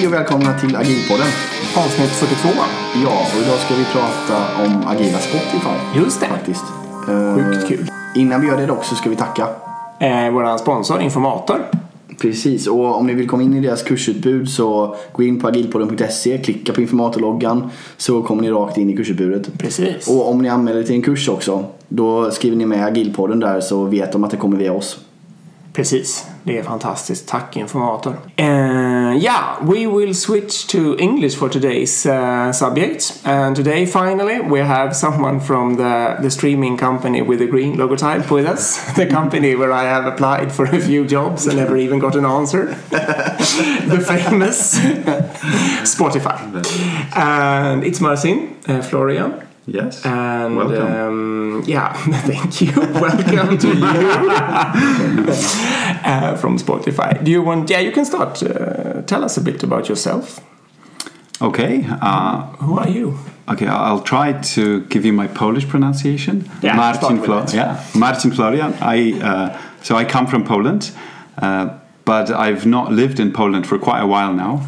Hej och välkomna till Agilpodden. Avsnitt 42. Ja, och idag ska vi prata om agila Spotify. Just det. Faktiskt. Eh, Sjukt kul. Innan vi gör det dock så ska vi tacka. Eh, vår sponsor Informator. Precis, och om ni vill komma in i deras kursutbud så gå in på agilpodden.se, klicka på informatorloggan så kommer ni rakt in i kursutbudet. Precis. Och om ni anmäler er till en kurs också, då skriver ni med agilpodden där så vet de att det kommer via oss. Precis. Det är fantastiskt. Tack Informator. Uh, yeah, we will switch to English for today's uh, subject. And today, finally, we have someone from the, the streaming company with the green logotype with us. the company where I have applied for a few jobs and never even got an answer. the famous Spotify. And it's Marcin uh, Florian. Yes. And Welcome. Um, yeah, thank you. Welcome to you uh, from Spotify. Do you want? Yeah, you can start. Uh, tell us a bit about yourself. okay. Uh, Who are you? okay. I'll try to give you my Polish pronunciation. Yeah, start with Flo- that. yeah, Marcin Florian. I uh, so I come from Poland, uh, but I've not lived in Poland for quite a while now.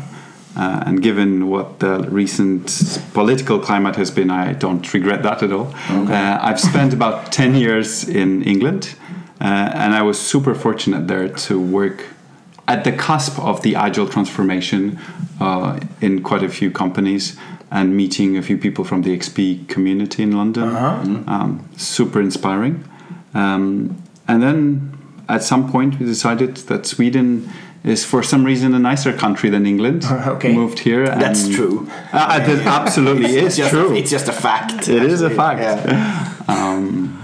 Uh, and given what the recent political climate has been, I don't regret that at all. Uh, I've spent about 10 years in England, uh, and I was super fortunate there to work at the cusp of the agile transformation uh, in quite a few companies and meeting a few people from the XP community in London. Um, super inspiring. Um, and then at some point, we decided that Sweden is for some reason a nicer country than England. Okay. Moved here. And That's true. Uh, that absolutely is just, true. It's just a fact. It is a fact. Yeah. Um,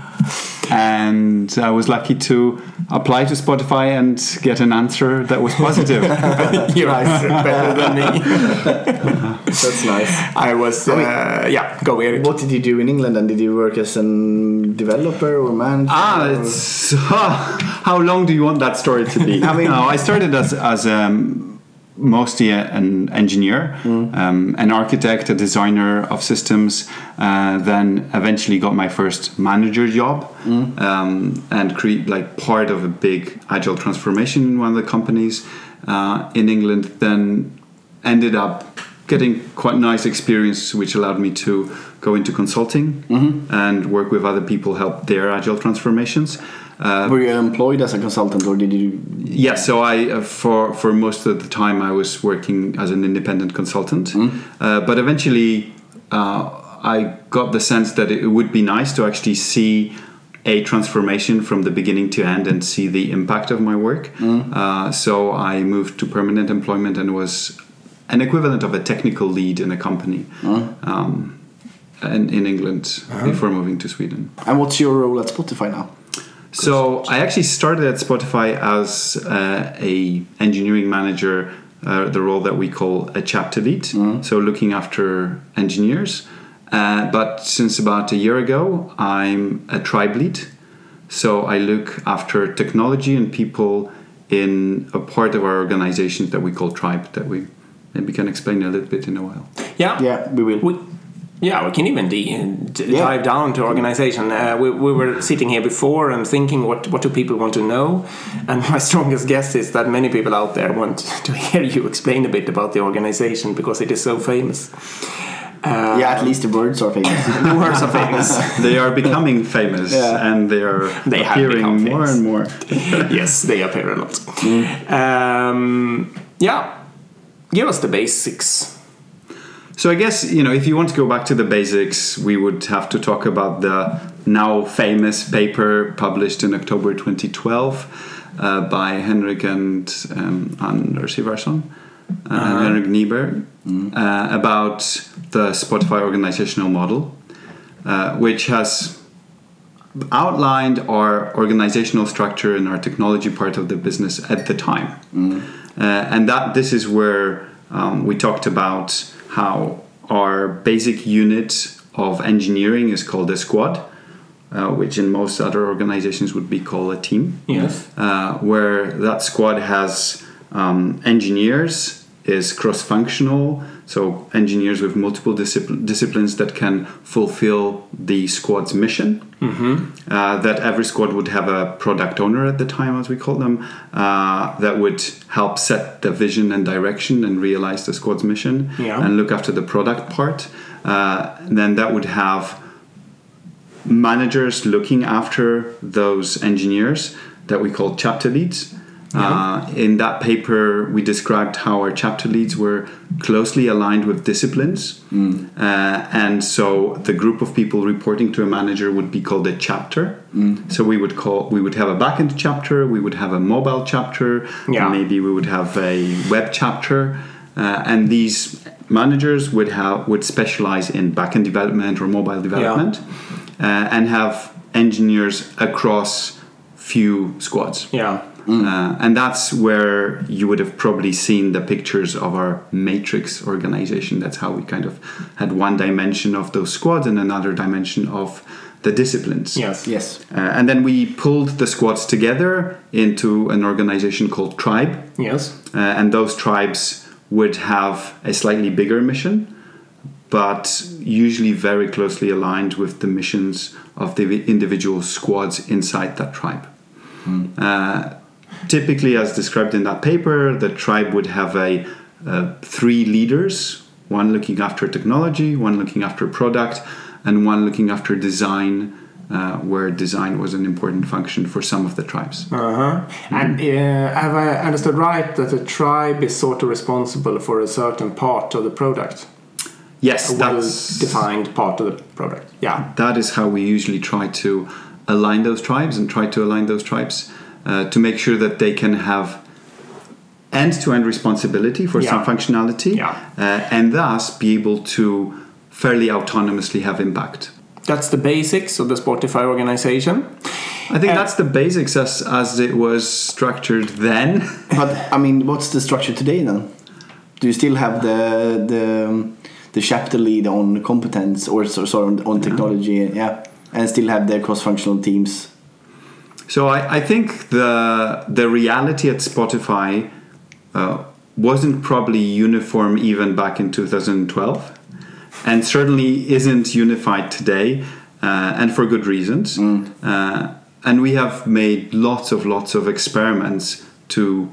and I was lucky to apply to Spotify and get an answer that was positive. You're better than me. That's nice. I was. Uh, yeah, go Eric. What did you do in England and did you work as a developer or manager? ah, or- it's how long do you want that story to be? I mean, no, I started as as um, mostly a, an engineer, um, an architect, a designer of systems. Uh, then eventually got my first manager job um, and create like part of a big agile transformation in one of the companies uh, in England. Then ended up getting quite nice experience, which allowed me to go into consulting and work with other people, help their agile transformations. Uh, Were you employed as a consultant or did you? yeah, so I uh, for for most of the time I was working as an independent consultant, uh, but eventually uh, I got the sense that it would be nice to actually see a transformation from the beginning to end and see the impact of my work. Uh, so I moved to permanent employment and was an equivalent of a technical lead in a company. Um, in, in England before moving to Sweden. And what's your role at Spotify now? So I actually started at Spotify as uh, a engineering manager, uh, the role that we call a chapter lead. So looking after engineers. Uh, but since about a year ago, I'm a tribe lead. So I look after technology and people in a part of our organization that we call tribe. That we maybe can explain a little bit in a while. Yeah. Yeah, we will. We, yeah, we can even de- d- Yeah. dive down to organization. Uh, we, we were sitting here before and thinking, what, what do people want to know? And my strongest guess is that many people out there want to hear you explain a bit about the organization because it is so famous. Uh, yeah, at least the words are famous. the words are famous. They are becoming famous Yeah. and they are They have appearing become more famous. and more. yes, they appear a lot. Um, yeah, give us the basics. So I guess you know if you want to go back to the basics, we would have to talk about the now famous paper published in October 2012 uh, by Henrik and um, Anders Ivarsson and Henrik Kniberg uh, about the Spotify organizational model, uh, which has outlined our organizational structure and our technology part of the business at the time. Uh, and that this is where um, we talked about how our basic unit of engineering is called a squad, uh, which in most other organizations would be called a team. Yes. Uh, where that squad has um, engineers is cross-functional, so engineers with multiple discipl- disciplines that can fulfill the squad's mission. Uh, that every squad would have a product owner at the time, as we call them, uh, that would help set the vision and direction and realize the squad's mission Yeah. and look after the product part. Uh, then that would have managers looking after those engineers that we call chapter leads. Uh, in that paper, we described how our chapter leads were closely aligned with disciplines. Uh, and so the group of people reporting to a manager would be called a chapter. So we would call we would have a backend chapter, we would have a mobile chapter, Yeah. maybe we would have a web chapter, uh, and these managers would have would specialize in backend development or mobile development, uh, and have engineers across few squads. Yeah. Uh, and that's where you would have probably seen the pictures of our matrix organization. That's how we kind of had one dimension of those squads and another dimension of the disciplines. Yes. Yes. Uh, and then we pulled the squads together into an organization called Tribe. Yes. Uh, and those tribes would have a slightly bigger mission, but usually very closely aligned with the missions of the individual squads inside that tribe. Uh, typically, as described in that paper, the tribe would have a uh, three leaders: one looking after technology, one looking after product, and one looking after design. Uh, where design was an important function for some of the tribes. Uh huh. And uh, have I understood right that the tribe is sort of responsible for a certain part of the product? Yes, A that's well-defined part of the product. Yeah. that is how we usually try to align those tribes and try to align those tribes uh, to make sure that they can have end-to-end responsibility for some functionality Yeah. uh, and thus be able to fairly autonomously have impact That's the basics of the Spotify organization. i think And- that's the basics as, as it was structured then But I mean, what's the structure today then? Do you still have the the the chapter lead on competence or so- sorry on, on technology? Yeah, and still have the cross-functional teams. So I, I think the the reality at Spotify uh, wasn't probably uniform even back in 2012, and certainly isn't unified today, uh, and for good reasons. Uh, and we have made lots of lots of experiments to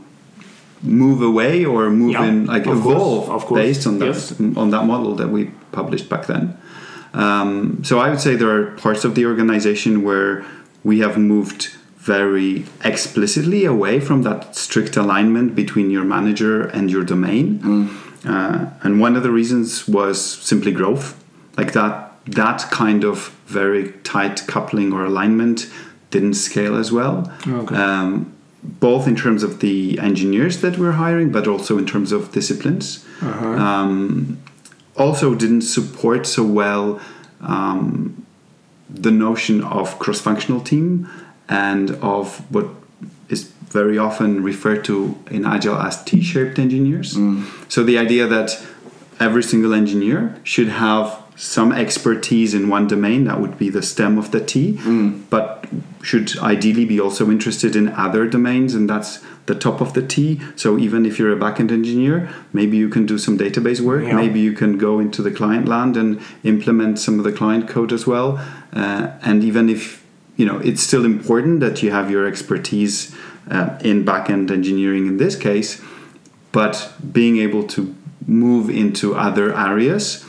move away or move Yeah, in like of course, evolve of course, based on that yes. on that model that we published back then. Um, so I would say there are parts of the organization where we have moved very explicitly away from that strict alignment between your manager and your domain. Uh, and one of the reasons was simply growth, like that that kind of very tight coupling or alignment didn't scale as well. Okay. Um, both in terms of the engineers that we're hiring, but also in terms of disciplines. Um, also, didn't support so well um, the notion of cross-functional team and of what is very often referred to in agile as t-shaped engineers. So the idea that every single engineer should have some expertise in one domain that would be the stem of the t but should ideally be also interested in other domains and that's the top of the t. So even if you're a backend engineer maybe you can do some database work Yeah. maybe you can go into the client land and implement some of the client code as well. Uh, and even if you know it's still important that you have your expertise uh, in backend engineering in this case but being able to move into other areas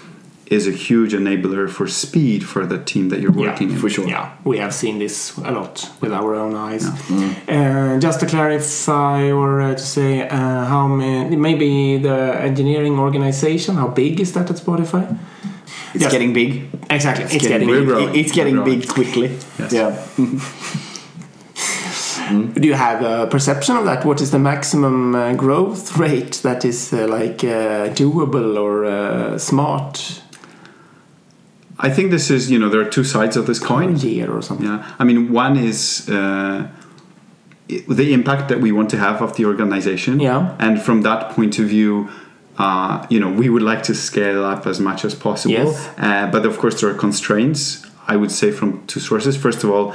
is a huge enabler for speed for the team that you're working in for sure. Yeah, we have seen this a lot with our own eyes. Uh, just to clarify, or uh, to say, uh, how many, maybe the engineering organization, how big is that at Spotify? It's Yes. getting big. Exactly, it's, getting, getting. Big. It's getting big quickly. Yes. Yeah. Do you have a perception of that? What is the maximum uh, growth rate that is uh, like uh, doable or uh, smart i think this is you know there are two sides of this per coin year or something? Yeah, I mean, one is uh, the impact that we want to have of the organization. Yeah. and from that point of view, uh, you know, we would like to scale up as much as possible. Yes. Uh, but of course, there are constraints. I would say from two sources. First of all,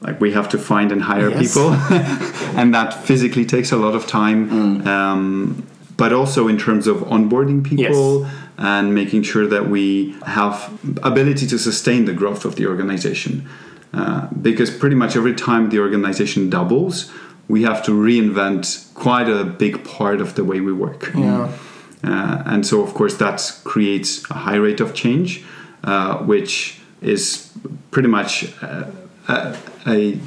like we have to find and hire Yes. people, and that physically takes a lot of time. Um, but also in terms of onboarding people and making sure that we have ability to sustain the growth of the organization. Uh, because pretty much every time the organization doubles, we have to reinvent quite a big part of the way we work. Yeah. Uh, and so, of course, that creates a high rate of change, uh, which is pretty much uh, a, a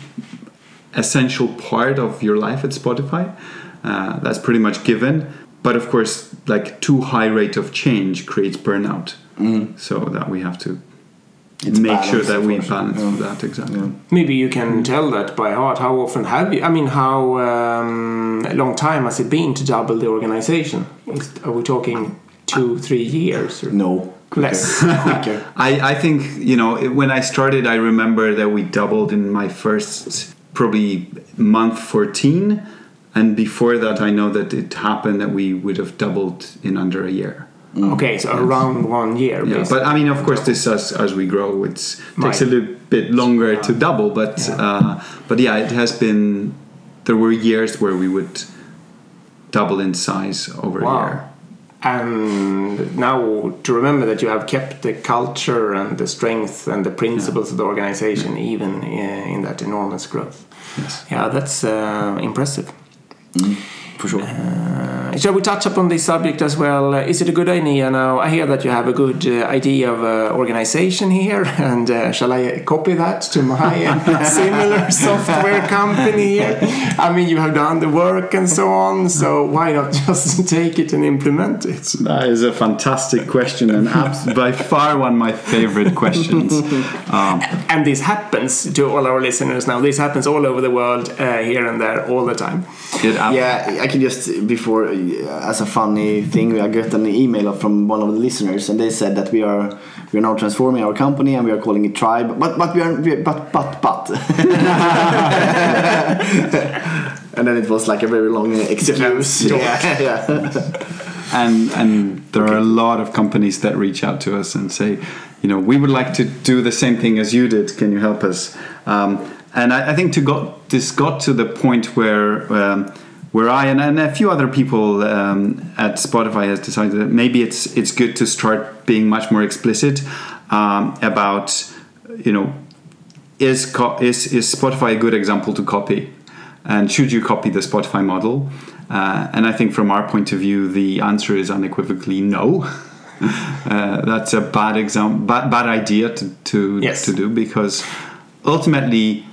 essential part of your life at Spotify. Uh, that's pretty much given. But of course, like too high rate of change creates burnout. So that we have to It's make sure that we of course. balance Yeah. that exactly. Yeah. Maybe you can tell that by heart. How often have you? I mean, how um, long time has it been to double the organization? Are we talking two, three years? Or? No. Less. quicker. I, I think you know when I started, I remember that we doubled in my first probably month 14, and before that, I know that it happened that we would have doubled in under a year. Okay, so around one year. Yeah, basically. but I mean, of course, this as as we grow, it takes a little bit longer to double. But Yeah. uh, but yeah, it has been. There were years where we would double in size over a year. And now to remember that you have kept the culture and the strength and the principles of the organization even uh, in that enormous growth. Yes. Yeah, that's uh, impressive. For sure. Uh, shall we touch upon this subject as well? Uh, is it a good idea now? I hear that you have a good uh, idea of uh, organization here, and uh, shall I copy that to my similar software company here? I mean, you have done the work and so on, so why not just take it and implement it? That is a fantastic question and by far one of my favorite questions. Um, And this happens to all our listeners now. This happens all over the world, uh, here and there, all the time. it Yeah, I can just before uh, as a funny thing, I got an email from one of the listeners, and they said that we are we are now transforming our company and we are calling it Tribe, but but we are we, but but but. and then it was like a very long excuse. yeah, yeah. and and there are a lot of companies that reach out to us and say, you know, we would like to do the same thing as you did. Can you help us? Um, and I, I think to got this got to the point where um, where I and, and a few other people um, at Spotify has decided that maybe it's it's good to start being much more explicit um, about you know is, co- is is Spotify a good example to copy? And should you copy the Spotify model? Uh, and I think from our point of view, the answer is unequivocally no. uh, that's a bad example, bad, bad idea to to, Yes. to do because ultimately,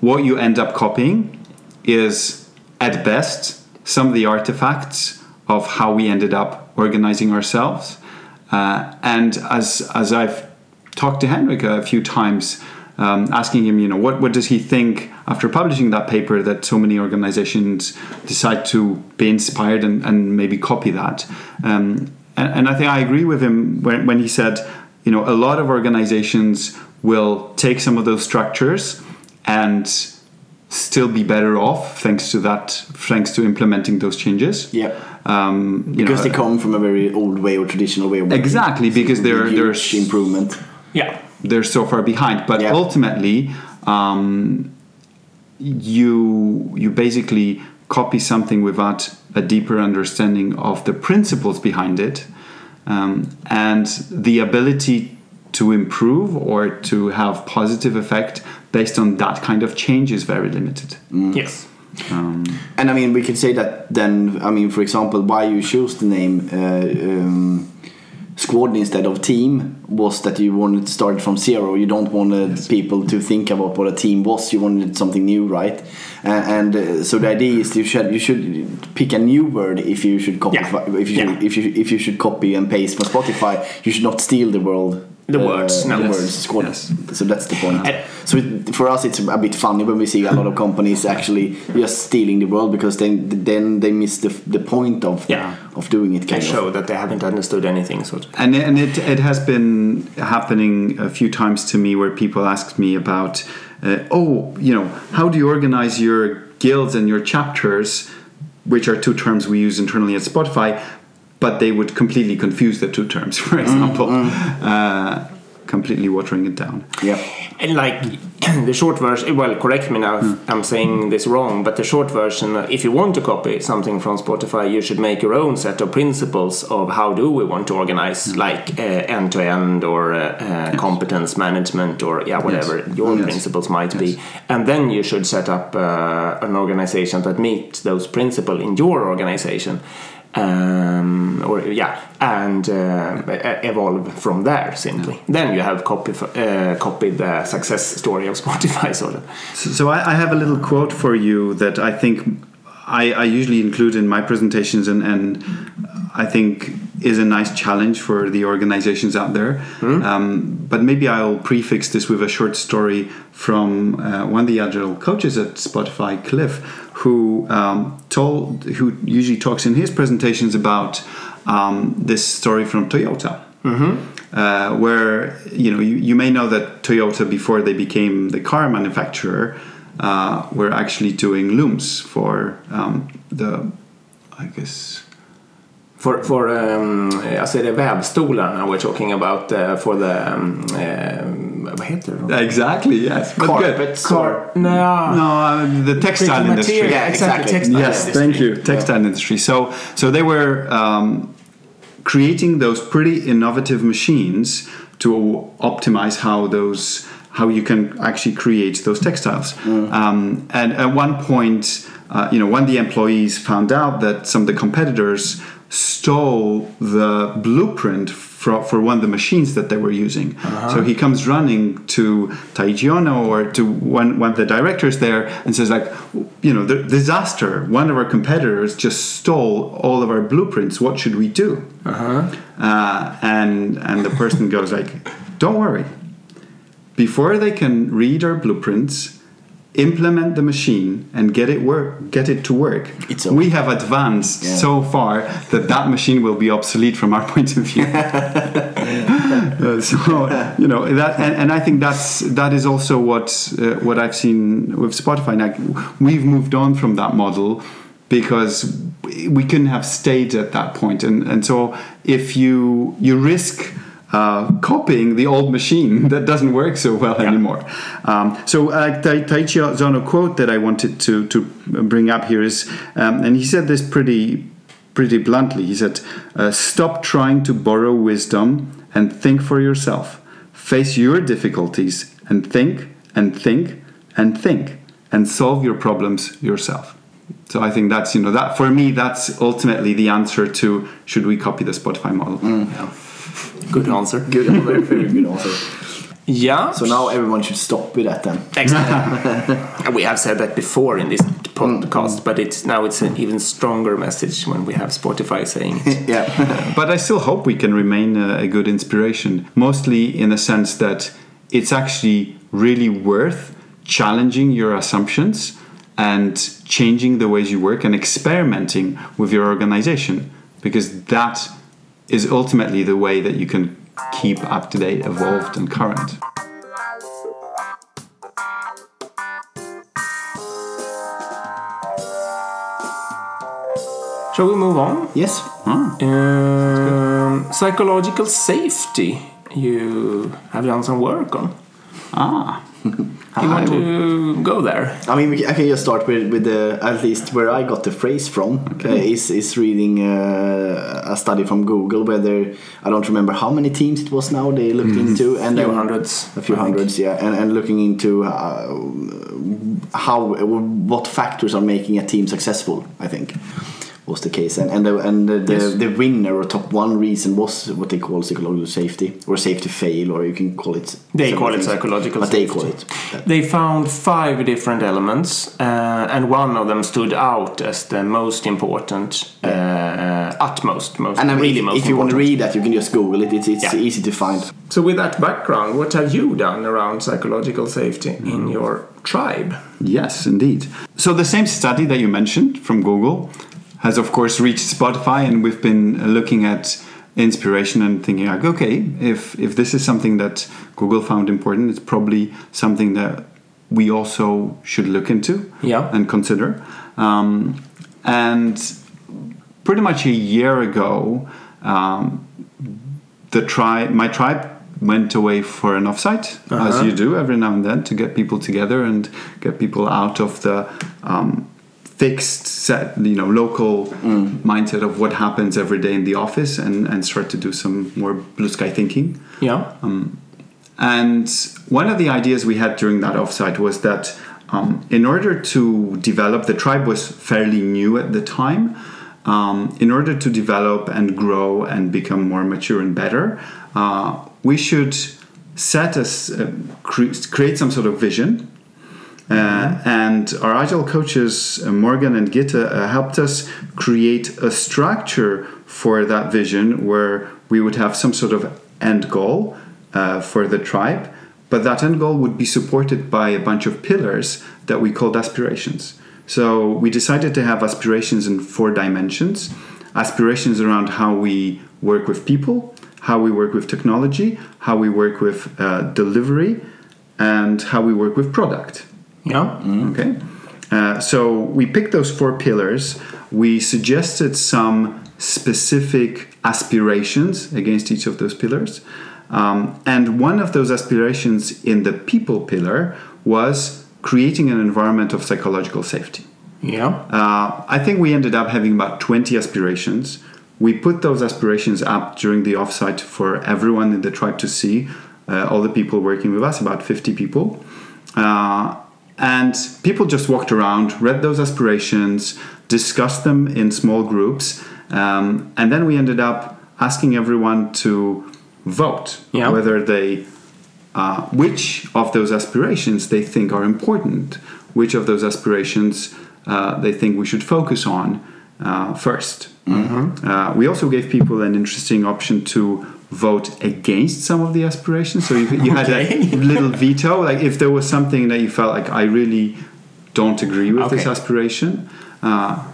what you end up copying is at best some of the artifacts of how we ended up organizing ourselves. Uh, and as as I've talked to Henrik a few times, um, asking him, you know, what what does he think after publishing that paper that so many organizations decide to be inspired and, and maybe copy that. Um, and, and I think I agree with him when, when he said, you know, a lot of organizations will take some of those structures and still be better off thanks to that, thanks to implementing those changes. Yeah. Um, you Because know, they come from a very old way or traditional way of working. Exactly, because So they're- huge there's- improvement. Yeah. they're so far behind. But Yeah. ultimately, um, you you basically copy something without a deeper understanding of the principles behind it, um, and the ability to improve or to have positive effect based on that kind of change is very limited. Yes. And I mean, we could say that then. I mean, for example, why you chose the name uh, um, squad instead of team was that you wanted to start from zero. You don't want people to think about what a team was. You wanted something new, right? Uh, and uh, so the idea is you should you should pick a new word if you should copy Yeah. if you Yeah. should, if you if you should copy and paste from Spotify. You should not steal the world. The words, no. the Yes. words, squad. Yes. So that's the point. And- So it, for us, it's a bit funny when we see a lot of companies actually just stealing the world because then then they miss the, the point of Yeah. of doing it. They show of. that they haven't understood anything. Sort of. and and it it has been happening a few times to me where people asked me about uh, oh you know how do you organize your guilds and your chapters which are two terms we use internally at spotify but they would completely confuse the two terms for example uh, completely watering it down. Yeah. And like the short version, well, correct me now if I'm saying this wrong, but the short version, uh, if you want to copy something from Spotify, you should make your own set of principles of how do we want to organize, like end to end or uh, uh, competence management or yeah, whatever your Yes. principles might be, and then you should set up uh, an organization that meets those principles in your organization. Um, or yeah, and uh, evolve from there simply. Then you have copy uh, copied the success story of Spotify, sort of. So, so I, I have a little quote for you that I think I, I usually include in my presentations, and, and I think is a nice challenge for the organizations out there. Um, but maybe I'll prefix this with a short story from uh, one of the agile coaches at Spotify, Cliff, who um, told, who usually talks in his presentations about um, this story from Toyota. Uh, where you know you, you may know that Toyota before they became the car manufacturer uh, were actually doing looms for um, the I guess For, for um, alltså är det vävstolarna we're talking about uh, for the, um, um, vad heter det? exactly yes but good. Carpets or No. no uh, the textile Printing industry material, Yeah, exactly. exactly. Textile yes industry. thank you textile industry so so they were um, creating those pretty innovative machines to optimize how those how you can actually create those textiles um, and at one point uh, you know when the employees found out that some of the competitors stole the blueprint for, for one of the machines that they were using. So he comes running to Taiichi or to one, one of the directors there and says like you know the disaster. One of our competitors just stole all of our blueprints. What should we do? Uh, and and the person goes like don't worry. Before they can read our blueprints implement the machine and get it work get it to work It's okay. we have advanced Yeah. so far that that machine will be obsolete from our point of view Uh, so you know that and, and I think that's that is also what uh, what I've seen with Spotify now we've moved on from that model because we couldn't have stayed at that point and and so if you you risk uh, copying the old machine that doesn't work so well anymore. Um, so uh, Tai- Taiichi Zono quote that I wanted to to bring up here is, um, and he said this pretty pretty bluntly. He said, uh, "Stop trying to borrow wisdom and think for yourself. Face your difficulties and think and think and think and solve your problems yourself." So I think that's you know that for me that's ultimately the answer to should we copy the Spotify model. Good answer. Good, very, very good answer. Yeah. So now everyone should stop with that then. Exactly. we have said that before in this podcast, but it's now it's an even stronger message when we have Spotify saying it. Yeah. But I still hope we can remain a, a good inspiration, mostly in the sense that it's actually really worth challenging your assumptions and changing the ways you work and experimenting with your organization because that is ultimately the way that you can keep up to date, evolved, and current. Shall we move on? yes. Um, psychological safety. You have done some work on. Ah, You want to go there? I mean, I can just start with, with the at least where I got the phrase from. Uh, is is reading uh, a study from Google whether I don't remember how many teams it was now they looked into and few then- hundreds, a few I think. hundreds, yeah, and and looking into uh, how what factors are making a team successful. I think was the case, and and the, and the, the, Yes. the winner or top one reason was what they call psychological safety or safety fail, or you can call it. They several call it psychological but safety. they call it. that. They found five different elements, uh, and one of them stood out as the most important, uh, utmost, most And I mean, really if, most if you want to read that, you can just Google it. It's, it's Yeah. easy to find. So, with that background, what have you done around psychological safety Mm. in your tribe? Yes, indeed. So the same study that you mentioned from Google has, of course, reached Spotify, and we've been looking at inspiration and thinking like, okay, if if this is something that Google found important, it's probably something that we also should look into Yeah. and consider. Um, and pretty much a year ago, um, the tribe, my tribe, went away for an offsite, as Uh-huh. you do every now and then, to get people together and get people out of the um, fixed set, you know, local mindset of what happens every day in the office, and and start to do some more blue sky thinking. Yeah. And one of the ideas we had during that offsite was that um, in order to develop, the tribe was fairly new at the time. Um, in order to develop and grow and become more mature and better, uh, we should set us uh, cre- create some sort of vision. Uh, and our agile coaches, uh, Morgan and Gitte, uh, helped us create a structure for that vision where we would have some sort of end goal uh, for the tribe, but that end goal would be supported by a bunch of pillars that we called aspirations. So we decided to have aspirations in four dimensions aspirations around how we work with people, how we work with technology, how we work with uh, delivery, and how we work with product. Yeah. Okay. Uh, so we picked those four pillars. We suggested some specific aspirations against each of those pillars. Um, and one of those aspirations in the people pillar was creating an environment of psychological safety. Yeah. Uh, I think we ended up having about 20 aspirations. We put those aspirations up during the offsite for everyone in the tribe to see, uh, all the people working with us, about 50 people. Uh, and people just walked around, read those aspirations, discussed them in small groups, um, and then we ended up asking everyone to vote Yeah. whether they uh, which of those aspirations they think are important, which of those aspirations uh, they think we should focus on uh, 1st Uh, we also gave people an interesting option to vote against some of the aspirations. So you, you had Okay. a little veto, like if there was something that you felt like I really don't agree with this aspiration. Uh,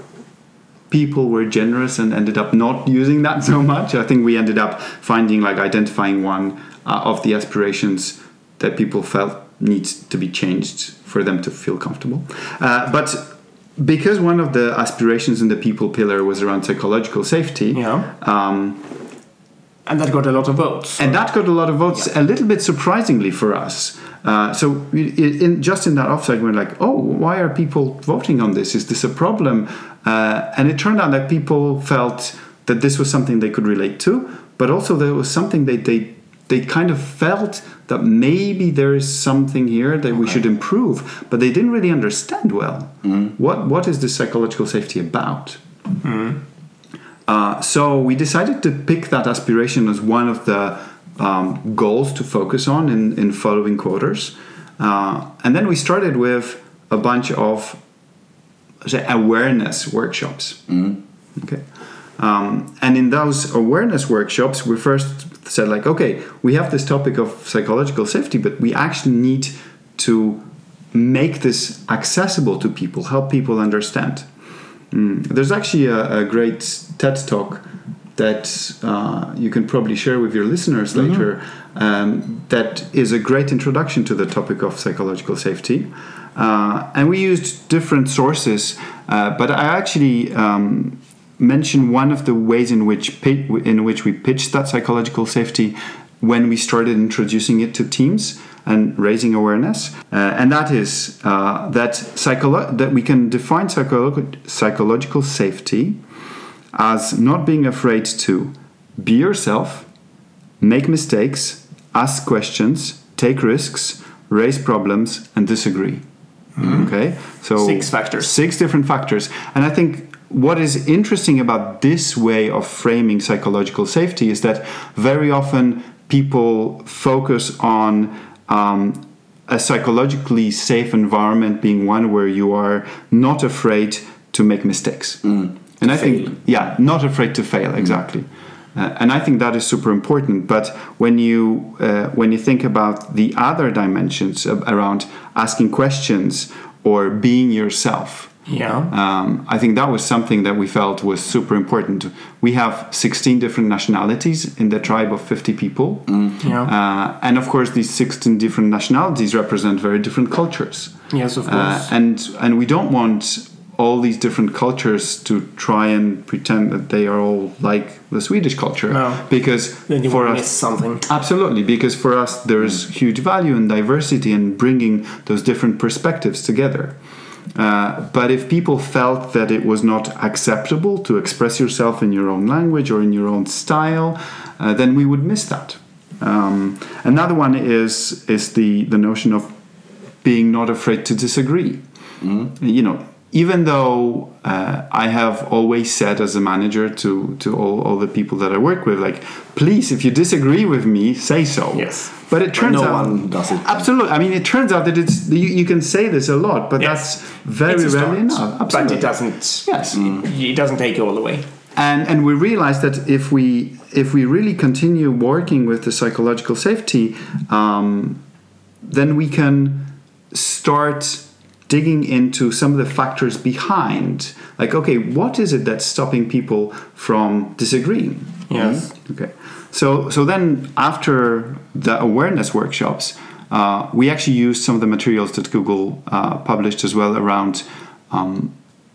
people were generous and ended up not using that so much. I think we ended up finding like identifying one uh, of the aspirations that people felt needs to be changed for them to feel comfortable. Uh, but because one of the aspirations in the people pillar was around psychological safety, Yeah. um, And that got a lot of votes. and that got a lot of votes, a little bit surprisingly for us. Uh, so, in, just in that offsite, we we're like, oh, why are people voting on this? Is this a problem? Uh, and it turned out that people felt that this was something they could relate to, but also there was something that they they kind of felt that maybe there is something here that we should improve, but they didn't really understand well. What what is this psychological safety about? Uh, so we decided to pick that aspiration as one of the um, goals to focus on in, in following quarters. Uh, and then we started with a bunch of say, awareness workshops. Okay. Um, and in those awareness workshops, we first said, like, okay, we have this topic of psychological safety, but we actually need to make this accessible to people, help people understand. Mm. There's actually a, a great TED talk that uh, you can probably share with your listeners later. Um, that is a great introduction to the topic of psychological safety. Uh, and we used different sources, uh, but I actually um, mention one of the ways in which pi- in which we pitched that psychological safety when we started introducing it to teams and raising awareness, uh, and that is uh, that psycholo- that we can define psycholo- psychological safety as not being afraid to be yourself, make mistakes, ask questions, take risks, raise problems, and disagree. Okay, so Six factors. Six different factors, and I think what is interesting about this way of framing psychological safety is that very often people focus on um, a psychologically safe environment being one where you are not afraid to make mistakes. And I Fail. think, yeah, not afraid to fail, exactly. Uh, and I think that is super important. But when you uh, when you think about the other dimensions of, around asking questions or being yourself, Yeah. um, I think that was something that we felt was super important. We have 16 different nationalities in the tribe of 50 people. Yeah. Uh, and of course, these 16 different nationalities represent very different cultures. yes, of Uh, course. and and we don't want all these different cultures to try and pretend that they are all like the Swedish culture No. because Then you for us miss something. Absolutely, because for us there's huge value in diversity and bringing those different perspectives together. Uh, but if people felt that it was not acceptable to express yourself in your own language or in your own style, uh, then we would miss that. Um, another one is is the the notion of being not afraid to disagree. You know, even though uh, I have always said as a manager to to all, all the people that I work with, like, please, if you disagree with me, say so. Yes. But it turns no out one does it. Absolutely. I mean, it turns out that it's you, you can say this a lot, but Yes. that's very rarely enough. But Absolutely. it doesn't. Yes. It doesn't take you all the way. and and we realized that if we if we really continue working with the psychological safety um, then we can start digging into some of the factors behind like okay what is it that's stopping people from disagreeing Yes. Okay. So so then after the awareness workshops, uh, we actually used some of the materials that Google uh, published as well around um,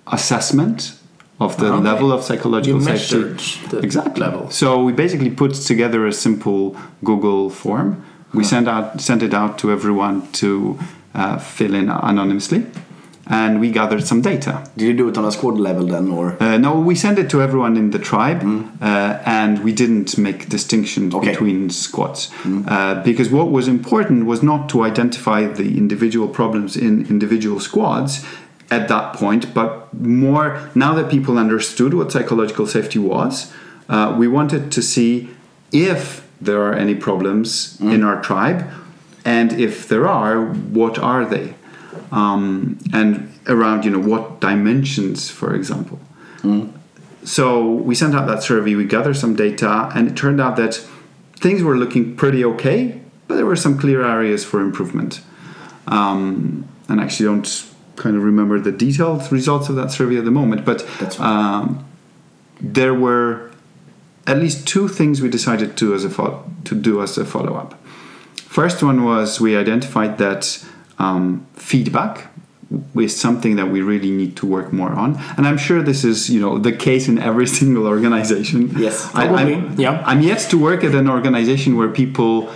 assessment of the Okay. level of psychological You safety. exactly. level. So we basically put together a simple Google form. We sent out sent it out to everyone to uh, fill in anonymously, and we gathered some data. Did you do it on a squad level then, or? Uh, no, we sent it to everyone in the tribe, uh, and we didn't make distinctions Okay. between squads uh, because what was important was not to identify the individual problems in individual squads at that point, but more now that people understood what psychological safety was, uh, we wanted to see if there are any problems in our tribe, and if there are, what are they? Um, and around you know what dimensions, for example. So we sent out that survey, we gathered some data, and it turned out that things were looking pretty okay, but there were some clear areas for improvement. Um, and I actually don't kind of remember the detailed results of that survey at the moment, but um, there were at least two things we decided to as a fo- to do as a follow up. First one was we identified that um, feedback is something that we really need to work more on, and I'm sure this is you know the case in every single organization. Yes, I, probably, I'm, yeah. I'm yet to work at an organization where people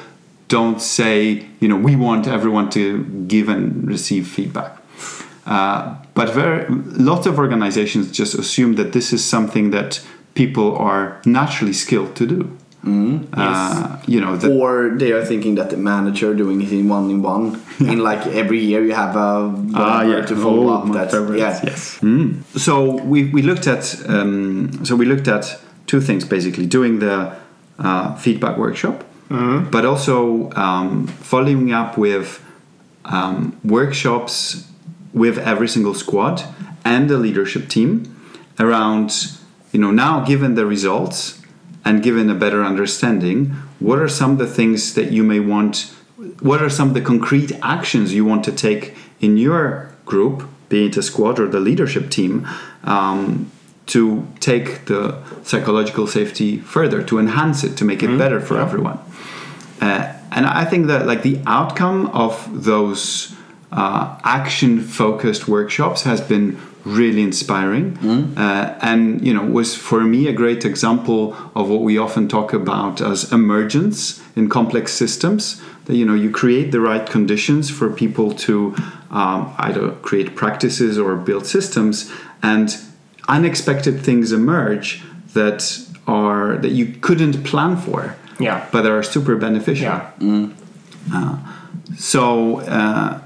don't say you know we want everyone to give and receive feedback. Uh, but very lots of organizations just assume that this is something that people are naturally skilled to do. Uh, you know, Or they are thinking that the manager doing it in one in one. In like every year you have a Ah, yeah. to follow Oh, up. That's favorite. yeah. Yes. Mm. So we, we looked at um, so we looked at two things basically: doing the uh, feedback workshop, but also um, following up with um, workshops with every single squad and the leadership team around you know now given the results and given a better understanding what are some of the things that you may want what are some of the concrete actions you want to take in your group be it a squad or the leadership team um, to take the psychological safety further to enhance it to make it better for everyone? Uh, and I think that like the outcome of those uh, action-focused workshops has been really inspiring, uh, and you know was for me a great example of what we often talk about as emergence in complex systems. That you know you create the right conditions for people to um, either create practices or build systems, and unexpected things emerge that are that you couldn't plan for Yeah. but are super beneficial. Yeah. So, uh,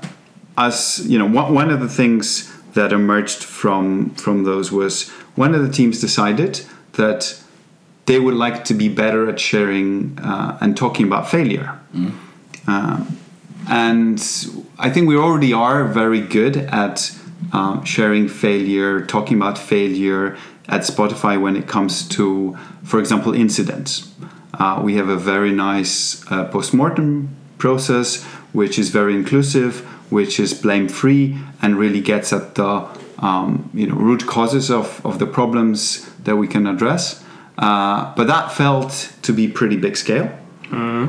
as you know, one, one of the things that emerged from from those was one of the teams decided that they would like to be better at sharing uh, and talking about failure. Uh, and I think we already are very good at um, sharing failure, talking about failure at Spotify when it comes to, for example, incidents. Uh, we have a very nice uh, postmortem process, which is very inclusive, which is blame free, and really gets at the um, you know root causes of, of the problems that we can address. Uh, but that felt to be pretty big scale.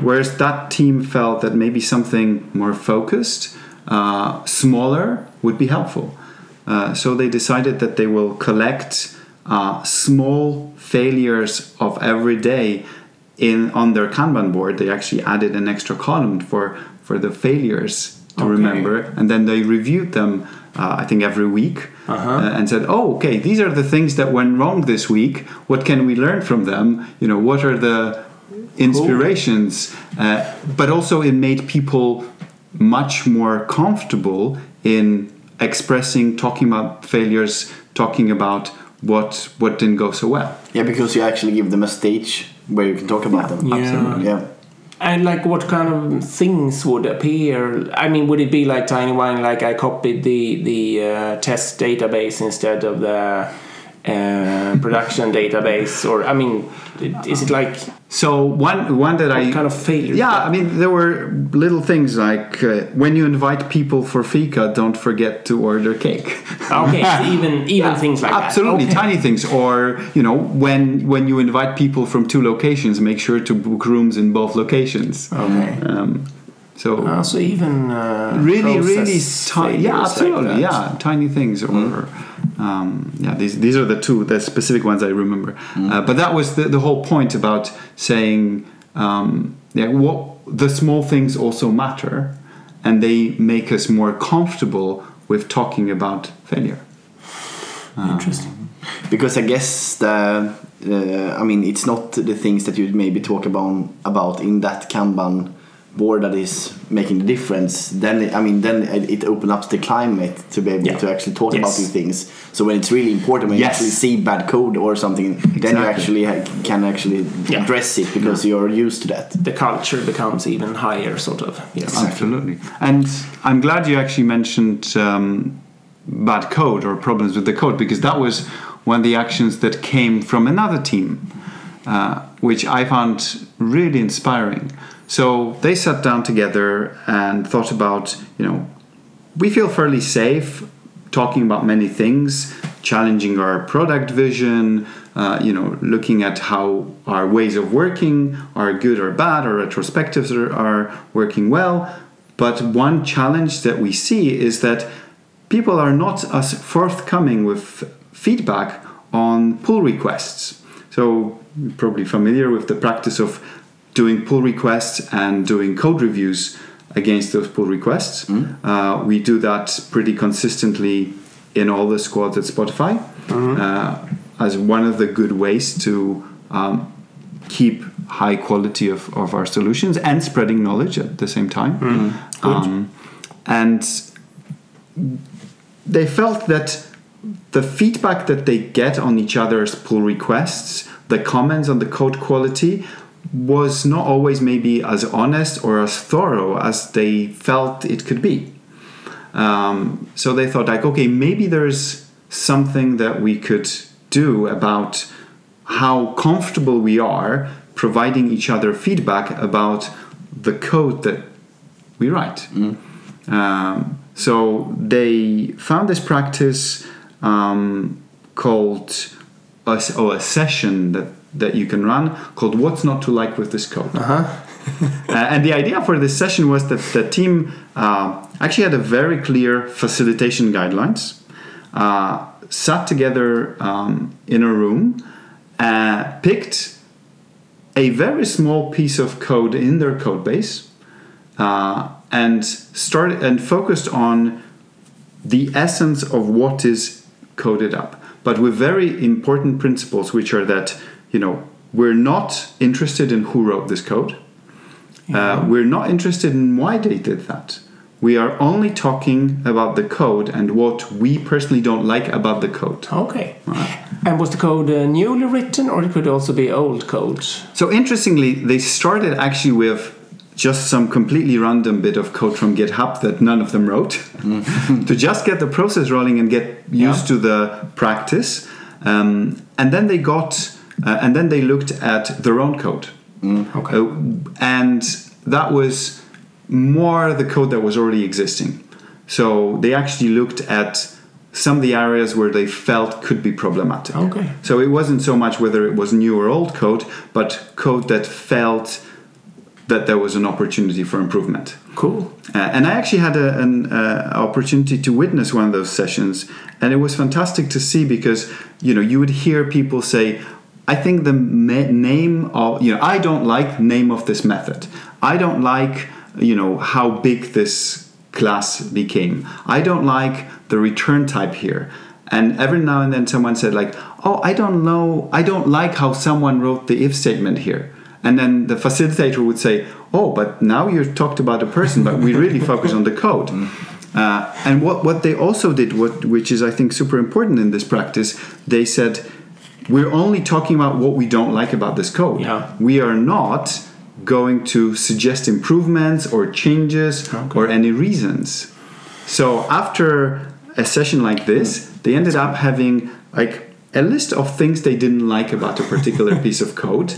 Whereas that team felt that maybe something more focused, uh, smaller, would be helpful. Uh, so they decided that they will collect uh, small failures of every day in on their Kanban board. They actually added an extra column for for the failures to Okay. remember, and then they reviewed them. Uh, I think every week, Uh-huh. uh, and said, "Oh, okay, these are the things that went wrong this week. What can we learn from them? You know, what are the inspirations?" Uh, but also, it made people much more comfortable in expressing, talking about failures, talking about what what didn't go so well. Yeah, because you actually give them a stage where you can talk about them. Yeah. Absolutely. Yeah. And like, what kind of things would appear? I mean, would it be like Tiny Wine? Like, I copied the the uh, test database instead of the uh, production database, or I mean, is it like So one one that I kind of failure? Yeah, I mean, there were little things like uh, when you invite people for fika, don't forget to order cake. Okay, so even even things like Absolutely, that. Okay. tiny things. Or you know, when when you invite people from two locations, make sure to book rooms in both locations. Okay. Um, so Uh, so even uh, really, really tiny. Yeah, absolutely. that. yeah, tiny things. Or um, yeah, these these are the two, the specific ones I remember. Uh, but that was the, the whole point about saying, um, yeah, what the small things also matter, and they make us more comfortable with talking about failure. Interesting. because I guess the uh, I mean it's not the things that you maybe talk about about in that Kanban board that is making the difference. Then I mean then it it opens up the climate to be able Yeah. to actually talk about these things. So when it's really important, when Yes. you actually see bad code or something, then you actually ha- can actually Yeah. address it because you're used to that. The culture becomes even higher, sort of. Yes. Absolutely. And I'm glad you actually mentioned um, bad code or problems with the code because that was one of the actions that came from another team, uh, which I found really inspiring. So they sat down together and thought about, you know, we feel fairly safe talking about many things, challenging our product vision, uh, you know, looking at how our ways of working are good or bad, our retrospectives are, are working well. But one challenge that we see is that people are not as forthcoming with feedback on pull requests. So, you're probably familiar with the practice of doing pull requests and doing code reviews against those pull requests. Uh, we do that pretty consistently in all the squads at Spotify uh, as one of the good ways to um, keep high quality of, of our solutions and spreading knowledge at the same time. Um, and they felt that the feedback that they get on each other's pull requests, the comments on the code quality, was not always maybe as honest or as thorough as they felt it could be. Um, so they thought, like, okay, maybe there's something that we could do about how comfortable we are providing each other feedback about the code that we write. Um, so they found this practice um, called a, oh, a session that, that you can run called What's Not to Like with This Code. Uh, and the idea for this session was that the team uh, actually had a very clear facilitation guidelines, uh, sat together um, in a room, uh, picked a very small piece of code in their code base, uh, and started and focused on the essence of what is coded up, but with very important principles, which are that you know we're not interested in who wrote this code. Uh, we're not interested in why they did that. We are only talking about the code and what we personally don't like about the code. Okay. And was the code uh, newly written, or it could also be old code? So interestingly, they started actually with just some completely random bit of code from GitHub that none of them wrote to just get the process rolling and get used Yeah. to the practice. Um, and then they got, uh, and then they looked at their own code. Okay. Uh, and that was more the code that was already existing. So they actually looked at some of the areas where they felt could be problematic. Okay. So it wasn't so much whether it was new or old code, but code that felt that there was an opportunity for improvement. Cool. Uh, and I actually had a, an uh, opportunity to witness one of those sessions, and it was fantastic to see because you know you would hear people say, "I think the ma- name of you know I don't like name of this method. I don't like you know how big this class became. I don't like the return type here." And every now and then someone said like, "Oh, I don't know. I don't like how someone wrote the if statement here." And then the facilitator would say, "Oh, but now you talked about a person, but we really focus on the code." Uh, and what, what they also did, what, which is I think super important in this practice, they said, "We're only talking about what we don't like about this code. Yeah. We are not going to suggest improvements or changes Okay. or any reasons." So after a session like this, they ended up having like a list of things they didn't like about a particular piece of code,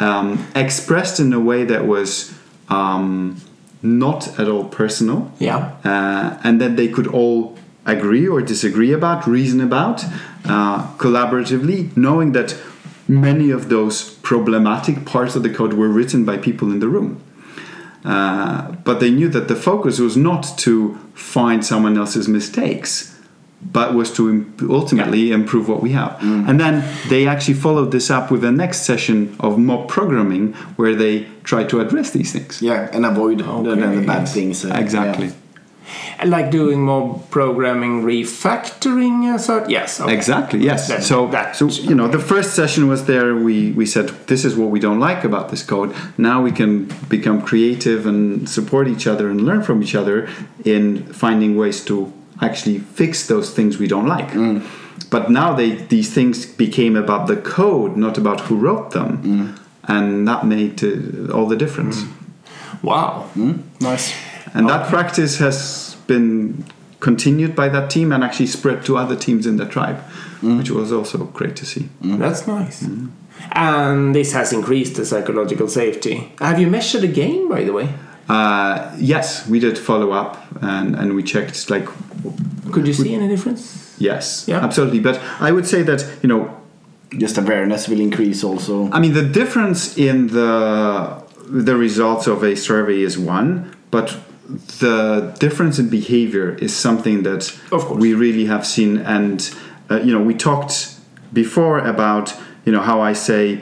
um, expressed in a way that was um, not at all personal, Yeah. uh, and that they could all agree or disagree about, reason about, uh, collaboratively, knowing that many of those problematic parts of the code were written by people in the room. Uh, but they knew that the focus was not to find someone else's mistakes, but was to im- ultimately improve what we have. And then they actually followed this up with the next session of mob programming, where they tried to address these things. Yeah, and avoid the, the, the bad things. uh, Exactly. yeah. And like doing more programming refactoring so yes okay. Exactly. Yes. That- so, that- so you know, the first session was there. We we said this is what we don't like about this code. Now we can become creative and support each other and learn from each other in finding ways to actually fix those things we don't like. Mm. But now they these things became about the code, not about who wrote them, mm. and that made uh, all the difference. wow mm. Nice. And that practice has been continued by that team and actually spread to other teams in the tribe, mm. which was also great to see. Mm. that's nice mm. and this has increased the psychological safety have you measured the game, by the way Uh, yes, we did follow up and, and we checked like could you see any difference yes, Yeah. absolutely. But I would say that you know, Just awareness will increase also. I mean, the difference in the the results of a survey is one, but the difference in behavior is something that Of course. we really have seen. And uh, you know, we talked before about you know how I say.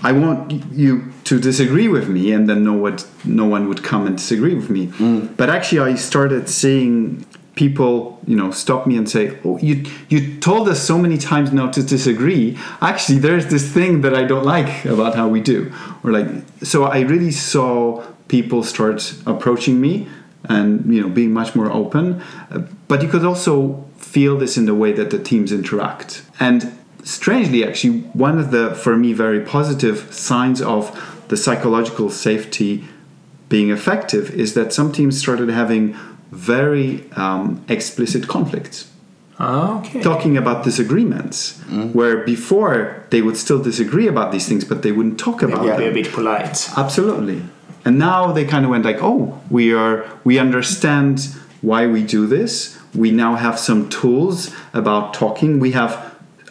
I want you to disagree with me, and then no one, no one would come and disagree with me. But actually, I started seeing people, you know, stop me and say, "Oh, you you told us so many times not to disagree. Actually, there's this thing that I don't like about how we do." Or like, so I really saw people start approaching me and you know being much more open. Uh, But you could also feel this in the way that the teams interact. And strangely actually one of the for me very positive signs of the psychological safety being effective is that some teams started having very um, explicit conflicts. Okay. Talking about disagreements where before they would still disagree about these things but they wouldn't talk about Maybe them a bit polite. Absolutely. And now they kind of went like, "Oh, we are we understand why we do this. We now have some tools about talking. We have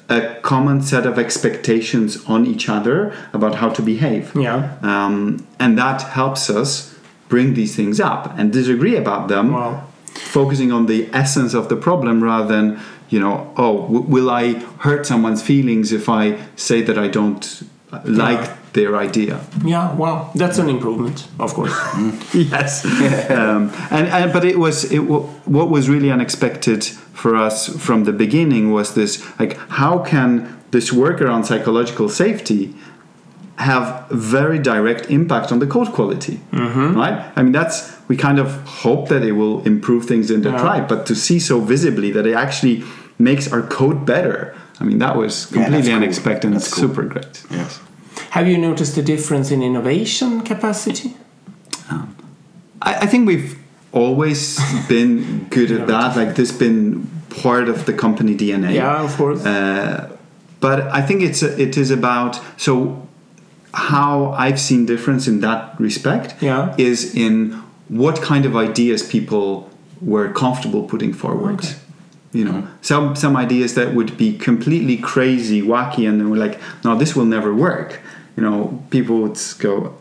a common set of expectations on each other about how to behave. Yeah. Um, and that helps us bring these things up and disagree about them, Wow. focusing on the essence of the problem rather than you know, oh, w- will I hurt someone's feelings if I say that I don't uh, like their idea? yeah well, that's an improvement of course yes um, and, and but it was it wa- what was really unexpected for us from the beginning was this like how can this work around psychological safety have very direct impact on the code quality right i mean that's we kind of hope that it will improve things in the Yeah. tribe but to see so visibly that it actually makes our code better i mean that was Yeah, that's completely cool. unexpected and That's cool. super great Yes. Have you noticed a difference in innovation capacity I, I think we've always been good at that. Like this been part of the company DNA. yeah of course Uh, but I think it's a, it is about so how I've seen difference in that respect Yeah. is in what kind of ideas people were comfortable putting forward. Okay. You know, some some ideas that would be completely crazy, wacky, and they were like, "No, this will never work." You know, people would go,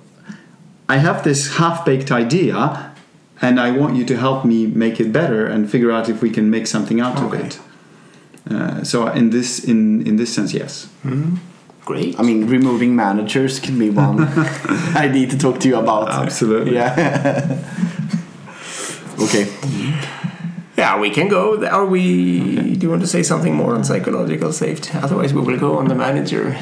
I have this half-baked idea, and I want you to help me make it better and figure out if we can make something out of it. Uh, so in this in in this sense, yes. Great. I mean, removing managers can be one I need to talk to you about. Absolutely. Yeah. okay. yeah, we can go. Are we? Do you want to say something more on psychological safety? Otherwise, we will go on the manager.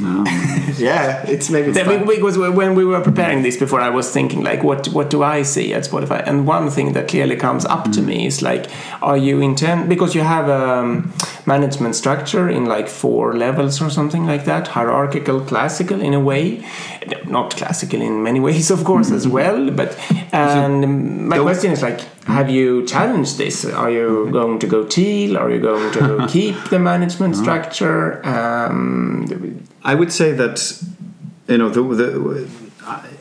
No. Yeah, it's maybe it's Yeah. Because when we were preparing this before, I was thinking like, what what do I see at Spotify? And one thing that clearly comes up to me is like, are you intent because you have a um, management structure in like four levels or something like that, hierarchical, classical in a way, not classical in many ways, of course, as well. But and my question is like, have you challenged this? Are you going to go teal? Are you going to keep the management structure? Um, I would say that you know the, the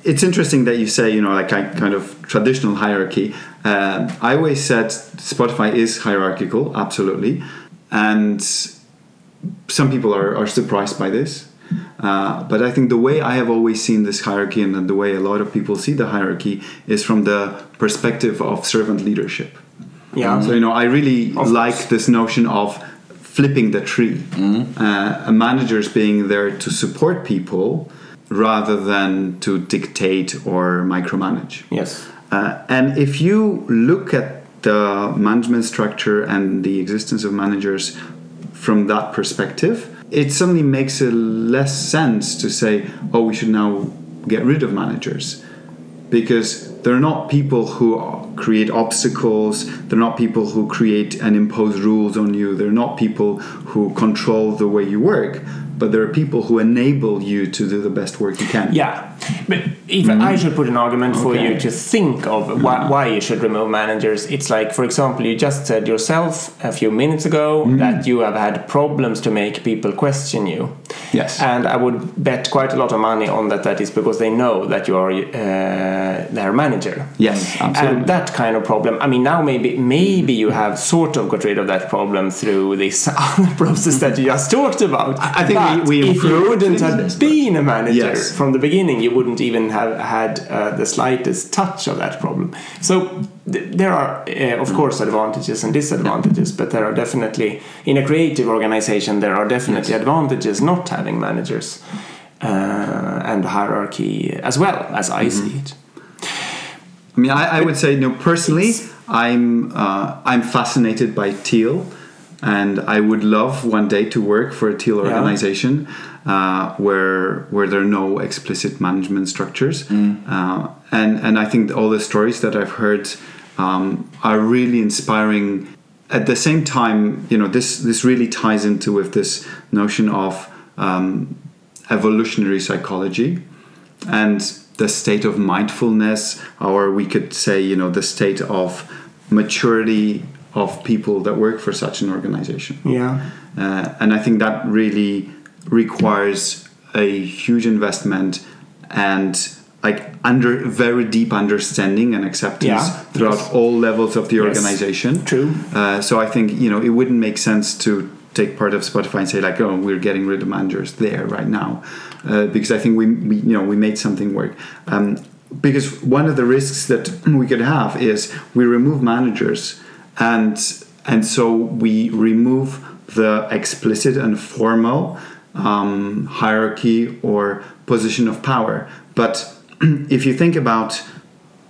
it's interesting that you say you know like a kind of traditional hierarchy. Um, I always said Spotify is hierarchical, absolutely, and some people are, are surprised by this. Uh, but I think the way I have always seen this hierarchy and the way a lot of people see the hierarchy is from the perspective of servant leadership. yeah. So you know, I really Of like course. this notion of flipping the tree. Uh, a manager's being there to support people rather than to dictate or micromanage. yes. Uh, and if you look at the management structure and the existence of managers from that perspective, it suddenly makes a less sense to say, oh, we should now get rid of managers. Because they're not people who create obstacles, they're not people who create and impose rules on you, they're not people who control the way you work, but there are people who enable you to do the best work you can. Yeah, but if mm-hmm. I should put an argument for Okay. you to think of why, why you should remove managers, it's like, for example, you just said yourself a few minutes ago mm-hmm. that you have had problems to make people question you. Yes. And I would bet quite a lot of money on that. That is because they know that you are uh, their manager. Yes, absolutely. And that kind of problem. I mean, now maybe maybe you have sort of got rid of that problem through this other process that you just talked about. I think we- But we if you wouldn't have been a manager Yes. from the beginning, you wouldn't even have had uh, the slightest touch of that problem. So there are, uh, of course, advantages and disadvantages, but there are definitely in a creative organization there are definitely advantages not having managers uh, and hierarchy as well as I see it. I mean, I, I would say, no. Personally, I'm uh, I'm fascinated by teal, and I would love one day to work for a teal Yeah. organization uh, where where there are no explicit management structures. Uh, and and I think all the stories that I've heard um, are really inspiring. At the same time, you know, this this really ties into with this notion of um, evolutionary psychology and the state of mindfulness, or we could say, you know, the state of maturity of people that work for such an organization. Yeah. Uh, and I think that really requires a huge investment and like under very deep understanding and acceptance Yeah, throughout yes. all levels of the Yes, organization. true. Uh, so I think you know it wouldn't make sense to take part of Spotify and say like, oh, we're getting rid of managers there right now, uh, because I think we, we you know we made something work. Um, because one of the risks that we could have is we remove managers and and so we remove the explicit and formal um, hierarchy or position of power. But if you think about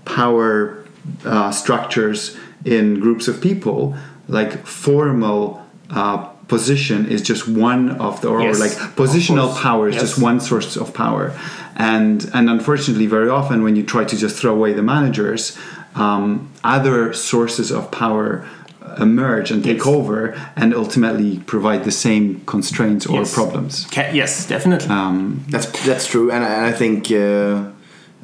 power uh, structures in groups of people, like formal uh, position is just one of the, or Yes, like positional power is Yes. just one source of power. And and unfortunately, very often when you try to just throw away the managers, um, other sources of power emerge and take Yes. over and ultimately provide the same constraints or Yes. problems. Ca- yes, definitely. Um, That's that's true, and, I- and I think. Uh,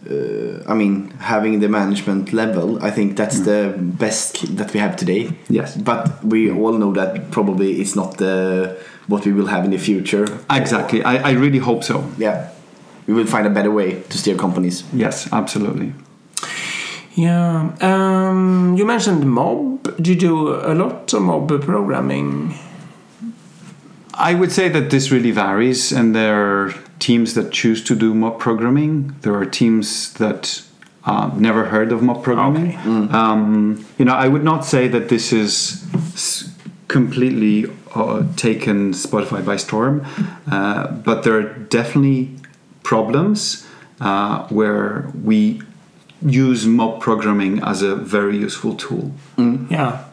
uh, I mean, having the management level, I think that's the best that we have today. Yes. But we all know that probably it's not the what we will have in the future. exactly. I, I really hope so. Yeah, we will find a better way to steer companies. Yes, absolutely. Yeah. Um, you mentioned mob. Do you do a lot of mob programming? I would say that this really varies, and there are teams that choose to do mob programming. There are teams that uh, never heard of mob programming. Okay. Um, you know, I would not say that this is s- completely uh, taken Spotify by storm, uh, but there are definitely problems uh, where we use mob programming as a very useful tool. Yeah.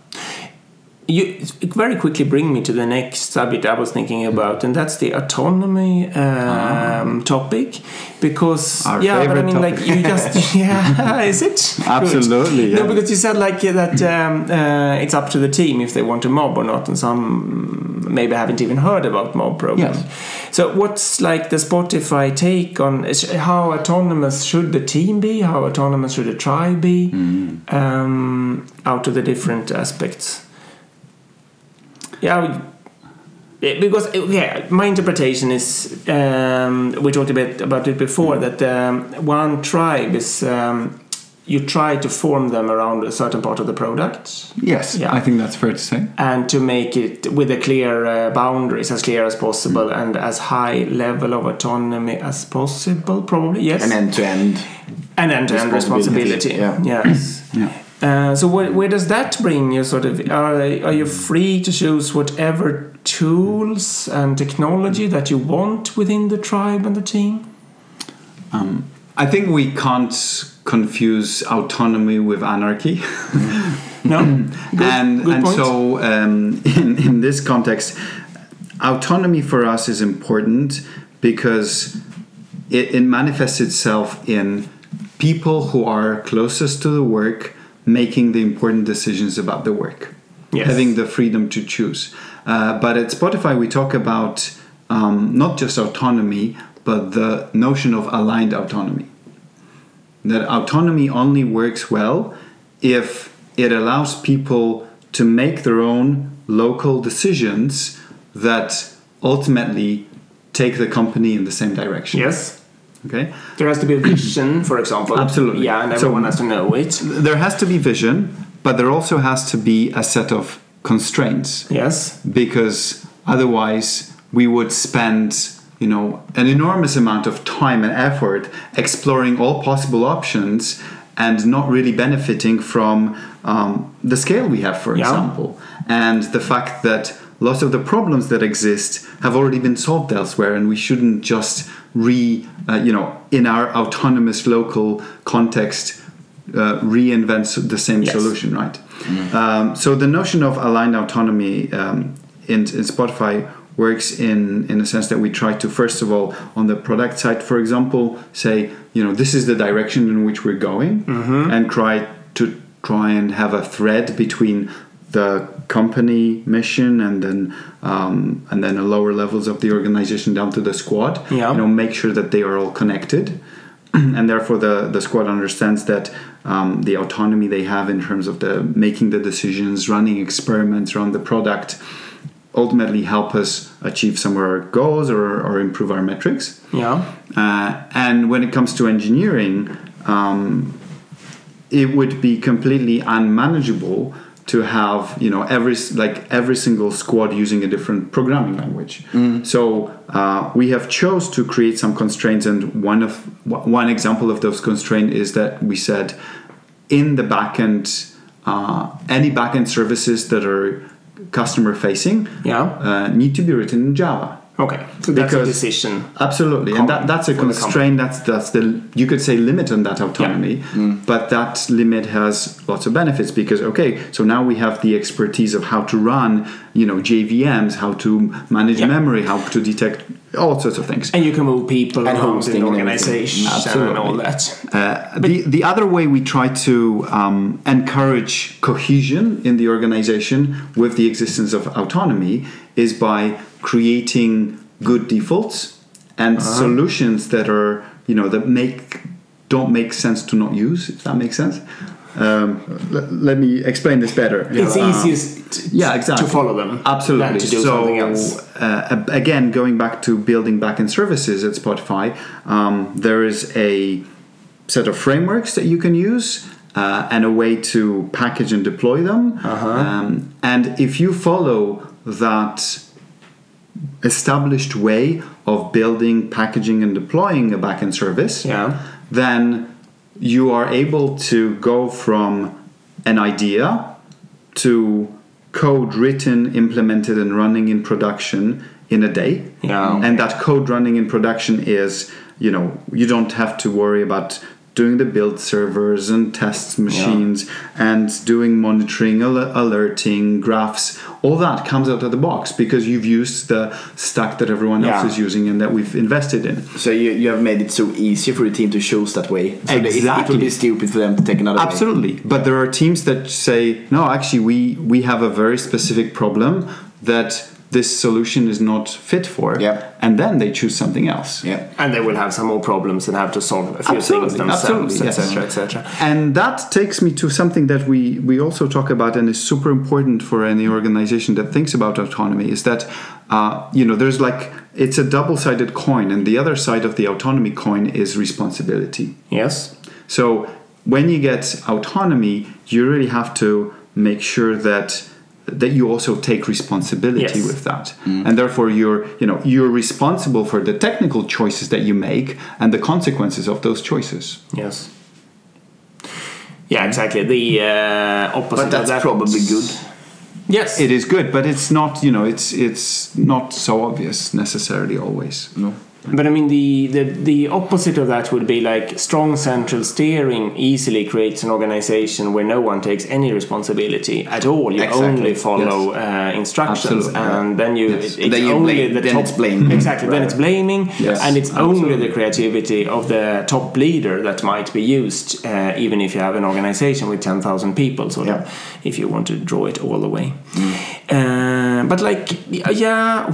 You very quickly bring me to the next subject I was thinking about, and that's the autonomy um, topic. Because Our yeah, but I mean, like you just yeah, is it? Absolutely, No, because you said like yeah, that um, uh, it's up to the team if they want to mob or not, and some maybe haven't even heard about mob programming. So, what's like the Spotify take on how autonomous should the team be? How autonomous should a tribe be? Mm. Um, out of the different aspects. Yeah, we- because yeah, my interpretation is um, we talked a bit about it before that um, one tribe is um, you try to form them around a certain part of the product Yes, Yeah. I think that's fair to say. and to make it with a clear uh, boundaries as clear as possible and as high level of autonomy as possible probably yes And end to end. and end-to-end responsibility. Responsibility, yeah. Yes. Yeah. Uh, so where, where does that bring you? Sort of, are, are you free to choose whatever tools and technology that you want within the tribe and the team? Um, I think we can't confuse autonomy with anarchy. No. Good, and good and point. so um, in, in this context, autonomy for us is important because it, it manifests itself in people who are closest to the work making the important decisions about the work, Yes. having the freedom to choose. Uh, but at Spotify, we talk about um, not just autonomy, but the notion of aligned autonomy that autonomy only works well if it allows people to make their own local decisions that ultimately take the company in the same direction. yes. Okay. There has to be a vision, for example. Absolutely. Yeah, and So- everyone has to know it. There has to be vision, but there also has to be a set of constraints Yes. because otherwise we would spend you know an enormous amount of time and effort exploring all possible options and not really benefiting from um, the scale we have for Yeah. example and the fact that lots of the problems that exist have already been solved elsewhere and we shouldn't just re uh, you know in our autonomous local context uh, reinvent the same Yes. solution right? Um, so the notion of aligned autonomy um, in, in Spotify works in in a sense that we try to first of all on the product side, for example, say you know this is the direction in which we're going, and try to try and have a thread between the company mission and then um, and then the lower levels of the organization down to the squad. Yeah. You know, make sure that they are all connected and therefore the, the squad understands that um, the autonomy they have in terms of the making the decisions running experiments around the product ultimately help us achieve some of our goals or, or improve our metrics Yeah. uh, and when it comes to engineering um, it would be completely unmanageable to have you know every like every single squad using a different programming language. So uh, we have chose to create some constraints and one of one example of those constraints is that we said in the backend uh, any backend services that are customer facing Yeah. uh, need to be written in java Okay. So that's a Because- decision. Absolutely, and that, that's a For the constraint. That's that's the you could say limit on that autonomy, but that limit has lots of benefits because okay, so now we have the expertise of how to run, you know, JVMs, how to manage Yeah. memory, how to detect all sorts of things. And you can move people And around hosting in the and everything. organization and Absolutely. all that. Uh, the the other way we try to um, encourage cohesion in the organization with the existence of autonomy is by creating good defaults and solutions that are you know that make don't make sense to not use. If that makes sense. Um, let, let me explain this better. It's Uh, easiest t- yeah, exactly. to follow them Absolutely. than to do so, something else. Uh, again, going back to building backend services at Spotify, um, there is a set of frameworks that you can use uh, and a way to package and deploy them. Uh-huh. Um, and if you follow that established way of building, packaging, and deploying a backend service, Yeah. then you are able to go from an idea to code written, implemented, and running in production in a day. Yeah. And that code running in production is, you know, you don't have to worry about doing the build servers and test machines and doing monitoring, al- alerting, graphs. All that comes out of the box because you've used the stack that everyone else is using and that we've invested in. So you, you have made it so easy for your team to choose that way. So that it- would be stupid for them to take another way. Absolutely, but there are teams that say, no, actually, we we have a very specific problem that this solution is not fit for, Yeah. and then they choose something else. Yeah. And they will have some more problems and have to solve a few Absolutely, things themselves, absolutely, yes. etc., etc. And that takes me to something that we, we also talk about and is super important for any organization that thinks about autonomy is that, uh, you know, there's like, it's a double sided coin, and the other side of the autonomy coin is responsibility. Yes. So when you get autonomy, you really have to make sure that that you also take responsibility Yes. with that and therefore you're you know you're responsible for the technical choices that you make and the consequences of those choices Yes. Yeah, exactly. The uh, opposite. But of that's that- probably good. Yes. it is good but it's not you know it's it's not so obvious necessarily always No. But I mean, the, the the opposite of that would be like strong central steering easily creates an organization where no one takes any responsibility at all. You Exactly, only follow uh, instructions, Absolutely, and then you Yes. it- it's then you only blame- the then top, it's blame. Exactly. Then it's blaming, Yes, and it's only the creativity of the top leader that might be used, uh, even if you have an organization with ten thousand people. Sort Yeah. of, if you want to draw it all the way. Uh, but like, yeah,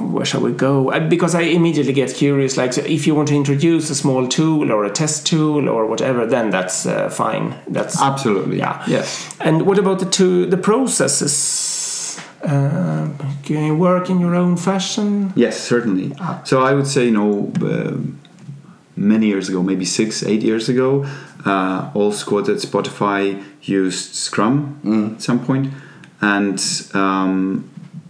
where shall we go? Because I immediately get curious. Like, so if you want to introduce a small tool or a test tool or whatever, then that's uh, fine. That's absolutely Yeah. yes And what about the two the processes? Uh, can you work in your own fashion? Yes, certainly. So I would say, you know, uh, many years ago, maybe six, eight years ago, uh, all squads at Spotify used Scrum at some point, and um,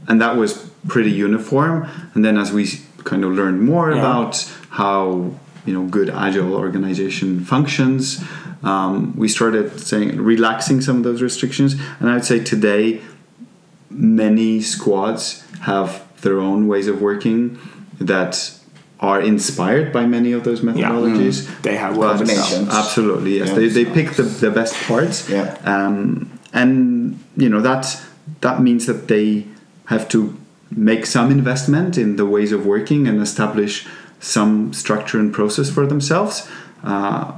and that was pretty uniform. And then as we kind of learned more Yeah. about how you know good agile organization functions, um, we started saying relaxing some of those restrictions. And I'd say today many squads have their own ways of working that are inspired by many of those methodologies. They have Combinations. Absolutely, yes. Yeah. They, they pick the, the best parts. Yeah. Um, and you know that that means that they have to make some investment in the ways of working and establish some structure and process for themselves. Uh,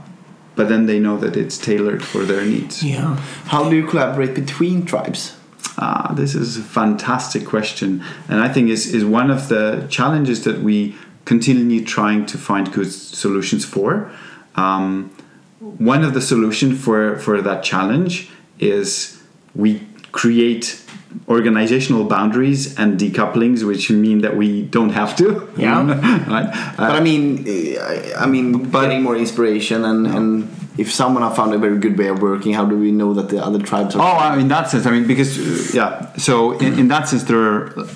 but then they know that it's tailored for their needs. Yeah. How do you collaborate between tribes? Ah, this is a fantastic question, and I think is is one of the challenges that we continue trying to find good solutions for. Um, one of the solution for for that challenge is we create organizational boundaries and decouplings, which mean that we don't have to. Yeah. right. But I mean, I, I mean, getting more inspiration and, and if someone have found a very good way of working, how do we know that the other tribes are? Oh, I- in that sense, I mean, because uh, yeah. So in, in that sense, there are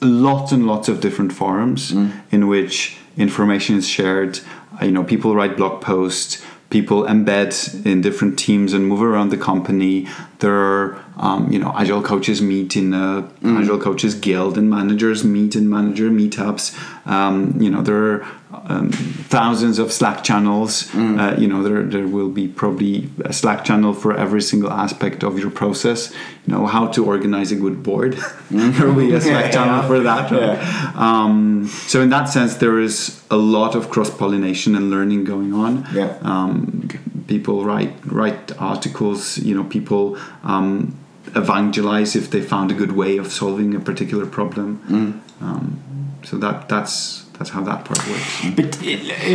lots and lots of different forums in which information is shared. Uh, You know, people write blog posts. People embed in different teams and move around the company. There are, um, you know, agile coaches meet in a agile coaches guild, and managers meet in manager meetups. Um, you know, there are um, thousands of Slack channels. Uh, you know, there there will be probably a Slack channel for every single aspect of your process. You know, how to organize a good board. there will be a Slack Yeah, channel yeah. for that. right? Um, so in that sense, there is a lot of cross pollination and learning going on. Yeah. Um, people write write articles. You know, people. Um, evangelize if they found a good way of solving a particular problem um, so that that's that's how that part works But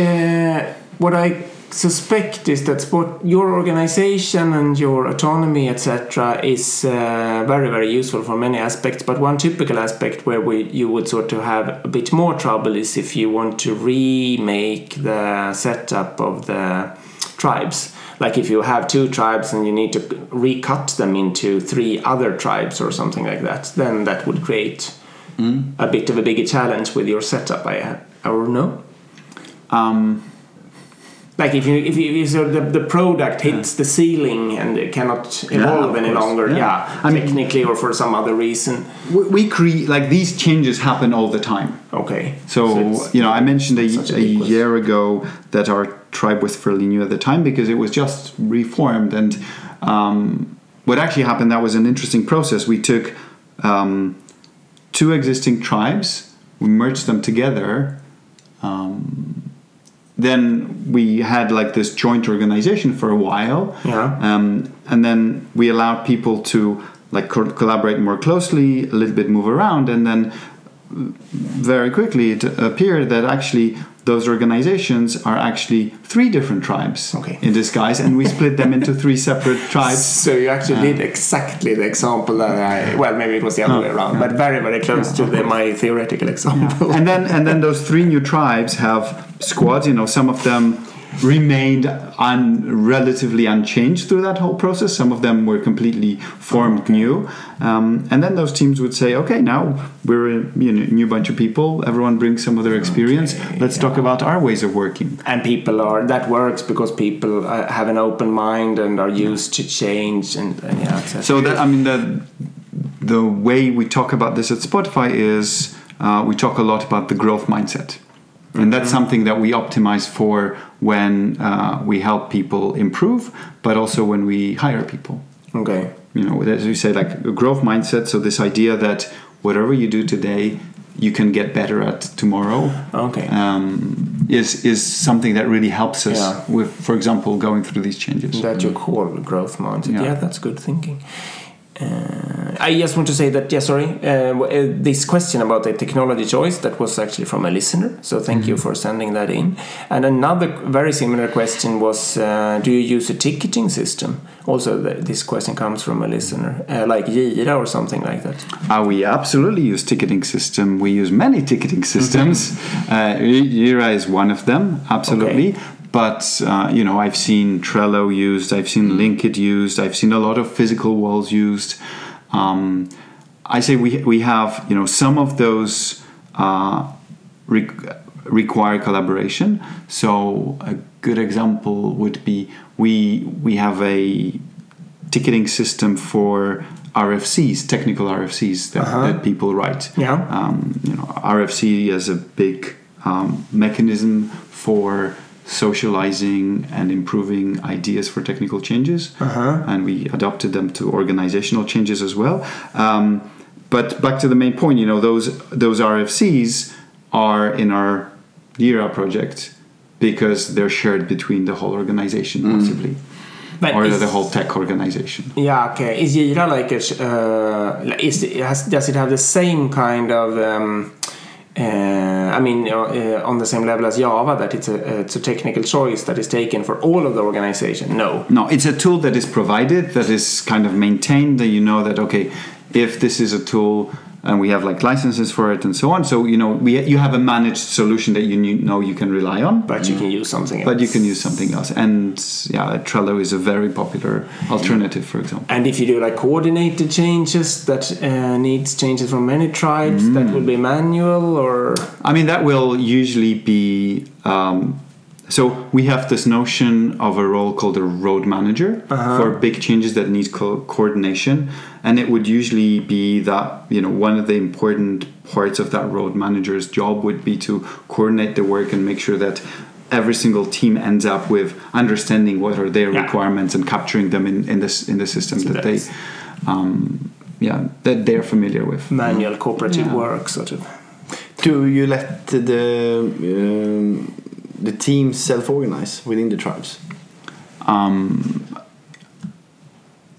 uh, what I suspect is that sport, your organization and your autonomy, etc., is uh, very, very useful for many aspects. But one typical aspect where we, you would sort of have a bit more trouble is if you want to remake the setup of the tribes. Like if you have two tribes and you need to recut them into three other tribes or something like that, then that would create a bit of a bigger challenge with your setup. I or no? Um, Like if you if you if so the, the product hits the ceiling and it cannot evolve of any course. longer, Yeah. yeah, I mean- technically or for some other reason. we, we create like these changes happen all the time. Okay. So, it's- you know, I mentioned a, a a, big question. year ago that our tribe was fairly new at the time because it was just reformed. And um, what actually happened that was an interesting process. We took um, two existing tribes, we merged them together. Um, then we had like this joint organization for a while Yeah. um, and then we allowed people to like co- collaborate more closely a little bit move around and then very quickly it appeared that actually those organizations are actually three different tribes Okay. in disguise and we split them into three separate tribes So you actually did uh, exactly the example that I well maybe it was the other way around, but very very close to the, my theoretical example. and then and then those three new tribes have squads you know some of them remained un, relatively unchanged through that whole process. Some of them were completely formed new. Um, and then those teams would say okay now we're a you know, new bunch of people. Everyone brings some of their experience. Okay, let's talk about our ways of working. And people are that works because people uh, have an open mind and are used to change and, and yeah. etc. So that I mean the the way we talk about this at Spotify is uh, we talk a lot about the growth mindset, and that's something that we optimize for when uh, we help people improve, but also when we hire people. okay. You know, as you say, like a growth mindset. So this idea that whatever you do today, you can get better at tomorrow. Okay. Um, is is something that really helps us Yeah. with, for example, going through these changes. that you call growth mindset. Yeah, Yeah. that's good thinking. Uh, I just want to say that, yeah, sorry, uh, uh, this question about the technology choice that was actually from a listener. So thank you for sending that in. And another very similar question was, uh, do you use a ticketing system? Also, th- this question comes from a listener, uh, like Jira or something like that. Uh, we absolutely use ticketing system. We use many ticketing systems. uh, Jira is one of them, absolutely. Okay. But uh, you know, I've seen Trello used. I've seen LeanKit used. I've seen a lot of physical walls used. Um, I say we we have you know some of those uh, re- require collaboration. So a good example would be we we have a ticketing system for RFCs, technical RFCs that, Uh-huh. that people write. Yeah. Um, you know, RFC is a big um, mechanism for socializing and improving ideas for technical changes, Uh-huh. and we adopted them to organizational changes as well. Um, but back to the main point, you know, those those RFCs are in our Jira project because they're shared between the whole organization, possibly, But or is- the whole tech organization. Yeah, okay. Is Jira like a, uh, like, is it, has, does it have the same kind of um, uh, I mean, uh, uh, on the same level as Java, that it's a, it's a technical choice that is taken for all of the organization. No. No, it's a tool that is provided, that is kind of maintained, that you know that, okay, if this is a tool and we have like licenses for it and so on, so you know, we, you have a managed solution that you know you can rely on, But you can use something else. but you can use something else. And yeah, Trello is a very popular alternative, for example. And if you do like coordinated changes that uh, needs changes from many tribes, Mm. that will be manual or I mean, that will usually be. Um, so we have this notion of a role called a road manager for big changes that need co- coordination, and it would usually be that you know one of the important parts of that road manager's job would be to coordinate the work and make sure that every single team ends up with understanding what are their Yeah. requirements and capturing them in, in this in the system that they um, yeah that they're familiar with. manual cooperative Yeah. work, sort of. Do you let the um, the teams self-organize within the tribes? Um,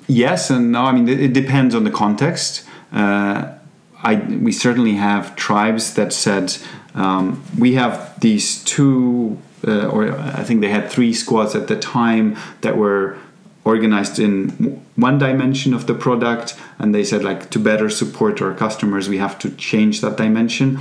yes and no. I mean, it, depends on the context. Uh, I we certainly have tribes that said um, we have these two, uh, or I think they had three squads at the time that were organized in one dimension of the product, and they said like to better support our customers, we have to change that dimension,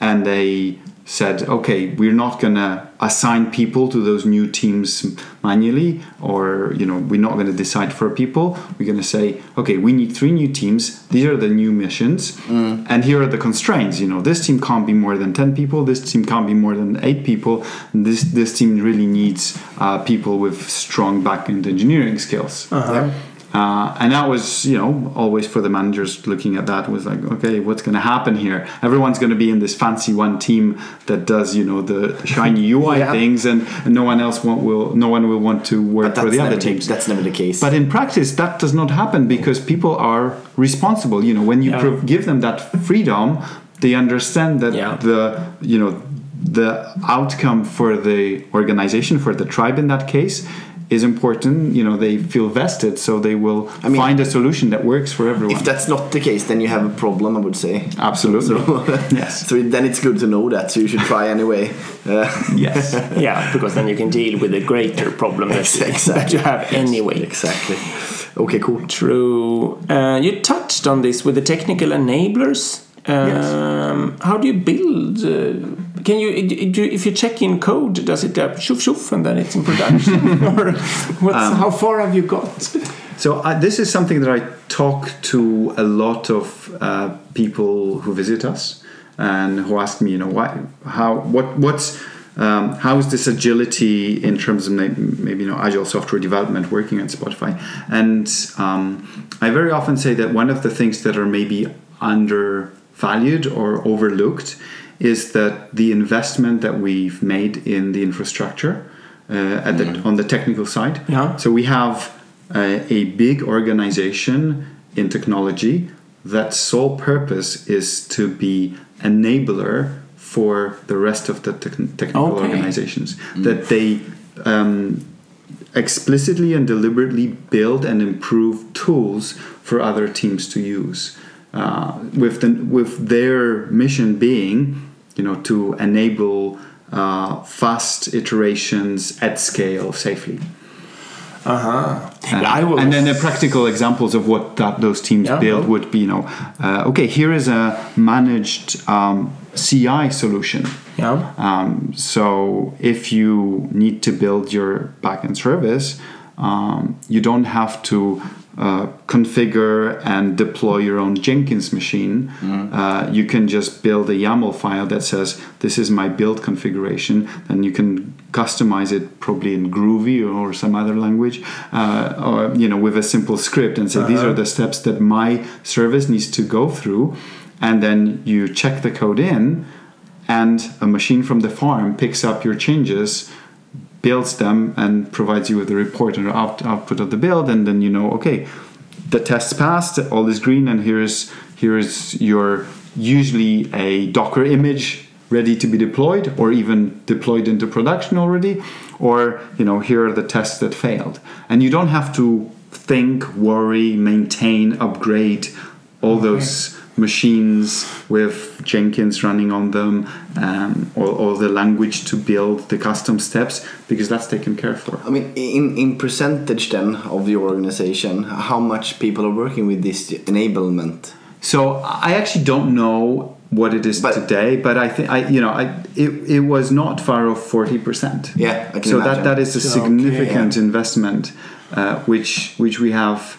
and they said, okay, we're not gonna assign people to those new teams manually, or you know, we're not gonna decide for people. We're gonna say, okay, we need three new teams. These are the new missions, and here are the constraints. You know, this team can't be more than ten people. This team can't be more than eight people. and This this team really needs uh, people with strong backend engineering skills. Uh-huh. Uh, and that was, you know, always for the managers looking at that was like, okay, what's going to happen here? Everyone's going to be in this fancy one team that does, you know, the shiny UI Yeah. things, and, and no one else want, will, no one will want to work for the other the, teams. that's never the case. But in practice, that does not happen because people are responsible. You know, when you Yeah. prov- give them that freedom, they understand that Yeah. the you know the outcome for the organization, for the tribe in that case, is important. You know, they feel vested, so they will I mean- find a solution that works for everyone. if that's not the case, then you have a problem, I would say. Absolutely. So, Yes. so then it's good to know that. So you should try anyway. Uh, yes. Yeah, because then you can deal with the greater problem that, Exactly. that you have anyway. exactly. Okay, cool. True. Uh, you touched on this with the technical enablers. Um, How do you build? Uh, can you, do if you check in code, does it go shoof shoof and then it's in production? or what's, Um, how far have you got? So uh, this is something that I talk to a lot of uh, people who visit us and who ask me, you know, why, how, what, what's, um, how is this agility in terms of maybe, you know agile software development working at Spotify? And um, I very often say that one of the things that are maybe undervalued or overlooked is that the investment that we've made in the infrastructure uh, at the, on the technical side. Yeah. So we have a, a big organization in technology that sole purpose is to be enabler for the rest of the tech- technical Okay. organizations that they um, explicitly and deliberately build and improve tools for other teams to use uh, with the, with their mission being you know to enable uh, fast iterations at scale safely Uh huh. and, I was, and then the practical examples of what that those teams Yeah. build would be, you know, uh, okay, here is a managed um, CI solution. yeah. Um, so if you need to build your backend service, um, you don't have to uh, configure and deploy your own Jenkins machine. Uh, you can just build a YAML file that says this is my build configuration, and you can customize it probably in Groovy or some other language, uh, or you know with a simple script and say these are the steps that my service needs to go through, and then you check the code in and a machine from the farm picks up your changes builds them and provides you with a report and out, output of the build and then you know okay the test passed all is green and here's here's your usually a docker image ready to be deployed or even deployed into production already or you know here are the tests that failed. And you don't have to think worry maintain upgrade all those machines with Jenkins running on them, um, or, or the language to build the custom steps, because that's taken care for. I mean, in, in percentage then of your organization, how much people are working with this enablement? So I actually don't know what it is But- today, but I think I, you know, I it, it was not far off forty percent. Yeah, I can so imagine. that that is a So, okay, significant investment, uh, which which we have,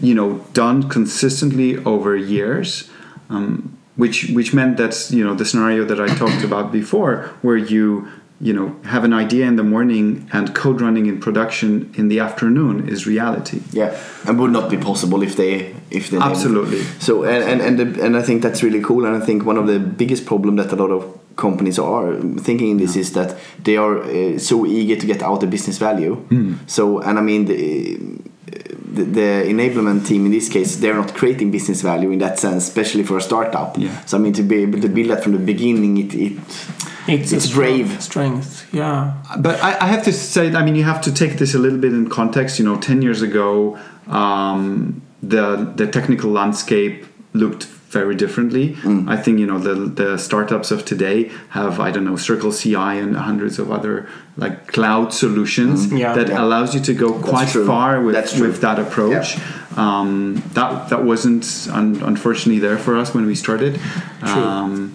you know, done consistently over years. Um, which which meant that's you know the scenario that I talked about before, where you you know have an idea in the morning and code running in production in the afternoon is reality. Yeah, and would not be possible if they if they. Absolutely. So and and and, the, and I think that's really cool. And I think one of the biggest problem that a lot of companies are thinking in this is that they are uh, so eager to get out the business value. Hmm. So and I mean the, the the enablement team in this case they're not creating business value in that sense, especially for a startup. Yeah. So I mean to be able to build that from the beginning, it, it It's, It's a brave. strength. Yeah. But I, I have to say, I mean, you have to take this a little bit in context. You know, ten years ago, um, the the technical landscape looked very differently. I think you know the the startups of today have I don't know Circle CI and hundreds of other like cloud solutions Yeah. that Yeah. allows you to go quite true. far with with that approach. Um, that that wasn't un- unfortunately there for us when we started. Um,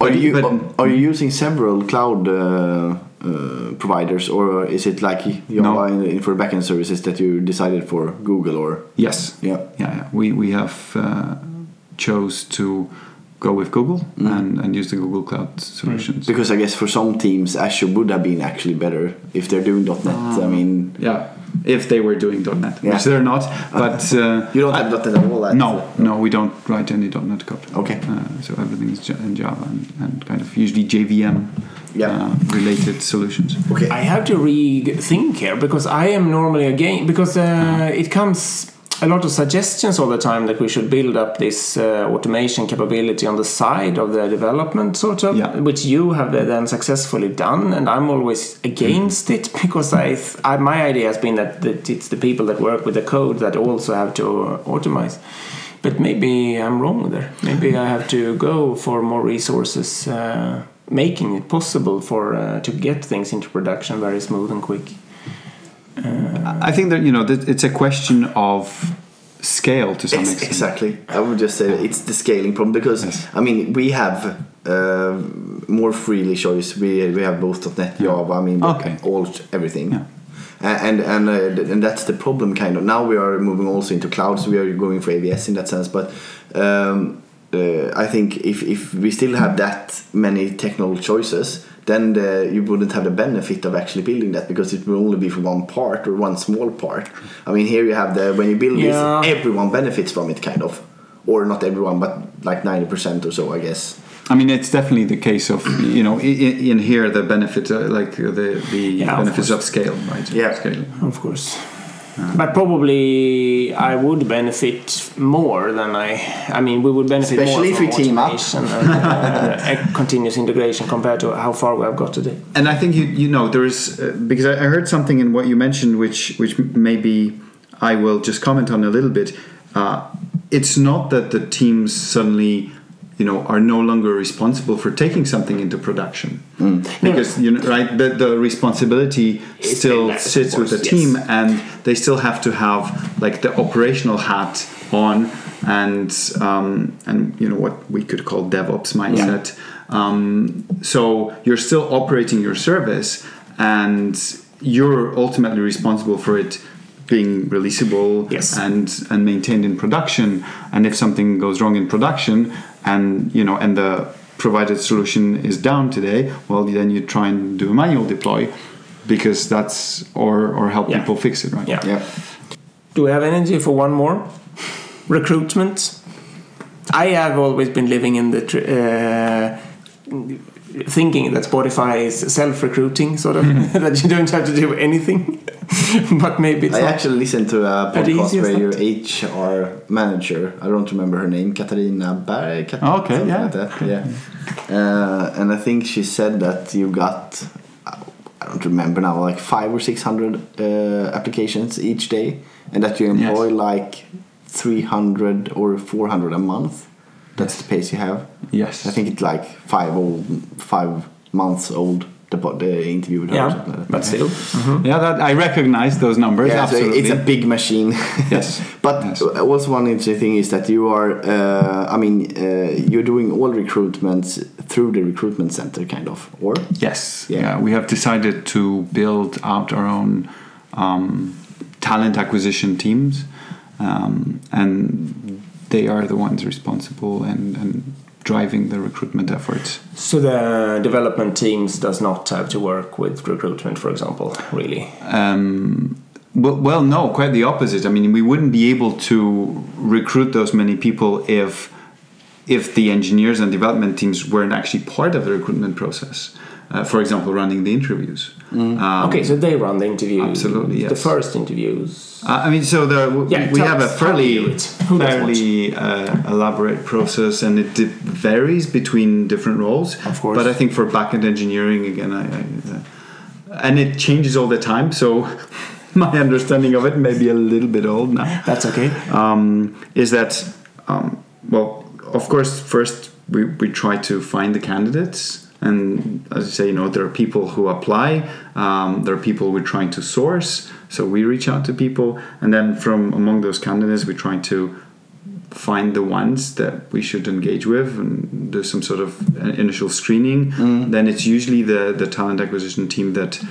Are But- you but- are you using several cloud uh, uh, providers, or is it like Java No. for backend services that you decided for Google or Yes. yeah? Yeah, yeah. We we have uh, chose to go with Google and, and use the Google Cloud solutions. Because I guess for some teams, Azure would have been actually better if they're doing .NET. I mean, Yeah, if they were doing .NET, Yeah. which they're not. But uh, you don't have .NET at all. At, no, no, we don't write any .NET code. Okay. Uh, so everything is in Java and, and kind of usually JVM Yeah. uh, related solutions. Okay. I have to rethink here because I am normally again because uh, it comes a lot of suggestions all the time that we should build up this uh, automation capability on the side of the development sort of Yeah. which you have then successfully done and I'm always against it because I, th- I my idea has been that, that it's the people that work with the code that also have to automate. But maybe I'm wrong there. Maybe I have to go for more resources uh, making it possible for uh, to get things into production very smooth and quick I think that you know it's a question of scale to some Ex- extent. exactly. I would just say it's the scaling problem because Yes. I mean we have uh, more freely choice. We we have both .NET, Java. I mean Okay. all everything. Yeah. And and uh, and that's the problem kind of. Now we are moving also into clouds. We are going for AWS in that sense, but. Um, uh, I think if, if we still have that many technical choices, then the, you wouldn't have the benefit of actually building that because it will only be for one part or one small part. I mean, here you have the when you build Yeah. this, everyone benefits from it, kind of, or not everyone, but like ninety percent or so, I guess. I mean, it's definitely the case of you know in, in here the benefit uh, like uh, the the Yeah, benefits course. of scale, right? Yeah. Scale. of course but probably I would benefit more than I. I mean, we would benefit Especially more if from we team up. automation and uh, a continuous integration compared to how far we have got today. And I think you you know there is uh, because I, I heard something in what you mentioned which which maybe I will just comment on a little bit. Uh, it's not that the teams suddenly you know are no longer responsible for taking something into production. Because you know right the, the responsibility It's still that, sits with the course, team and they still have to have like the operational hat on and um, and you know what we could call DevOps mindset. Um, so you're still operating your service and you're ultimately responsible for it being releasable Yes. and and maintained in production. And if something goes wrong in production and you know and the provided solution is down today well then you try and do a manual deploy because that's or or help Yeah. people fix it right Yeah. Yeah. Do we have energy for one more? Recruitment. I have always been living in the tr- uh, thinking that Spotify is self-recruiting, sort of that you don't have to do anything. but maybe I actually listened to a podcast where your? HR manager, I don't remember her name, Katarina Berg, Kat- Oh, okay, yeah. like that, yeah. Uh, and I think she said that you got, I don't remember now, like five or six hundred uh, applications each day, and that you employ Yes. like three hundred or four hundred a month. That's the pace you have. yes I think it's like five old, five months old. The, the interview with her. yeah, something like that. but still. yeah that i recognize those numbers Yeah, so absolutely it's a big machine. Yes. but Yes. also one interesting thing is that you are, uh, I mean, uh, you're doing all recruitments through the recruitment center, kind of, or? Yes. Yeah. Yeah. We have decided to build out our own um, talent acquisition teams, um, and they are the ones responsible and, and driving the recruitment efforts. So the development teams does not have to work with recruitment, for example, really. Um, well, well, no, quite the opposite. I mean, we wouldn't be able to recruit those many people if if the engineers and development teams weren't actually part of the recruitment process. Uh, for example, running the interviews. Um, okay, so they run the interviews. Absolutely, yes. The first interviews. Uh, I mean, so the, w- Yeah, we have a us, you fairly, do it? Who does fairly uh, elaborate process, and it di- varies between different roles. Of course. But I think for backend engineering, again, I, I uh, and it changes all the time. So my understanding of it may be a little bit old now. That's okay. Um, is that um, well? Of course, first we, we try to find the candidates, and as I say, you know, there are people who apply. Um, there are people we're trying to source. So we reach out to people, and then from among those candidates, we try to find the ones that we should engage with and do some sort of initial screening. Then it's usually the the talent acquisition team that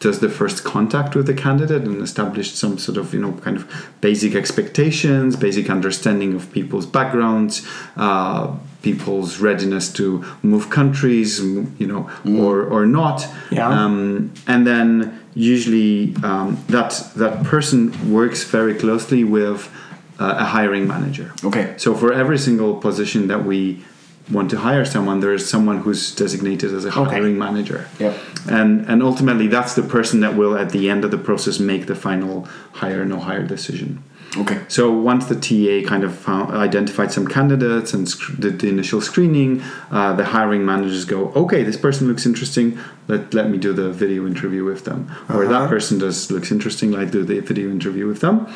does the first contact with the candidate and establish some sort of you know kind of basic expectations, basic understanding of people's backgrounds, uh, people's readiness to move countries, you know, or or not. Yeah. Um, and then usually um, that that person works very closely with uh, a hiring manager. Okay. So for every single position that we want to hire someone, there is someone who's designated as a Okay. hiring manager. Yep. And and ultimately that's the person that will at the end of the process make the final hire no hire decision. Okay. So once the TA kind of found, identified some candidates and sc- did the initial screening, uh, the hiring managers go, okay, this person looks interesting. Let let me do the video interview with them. Or that person does looks interesting. Let do the video interview with them.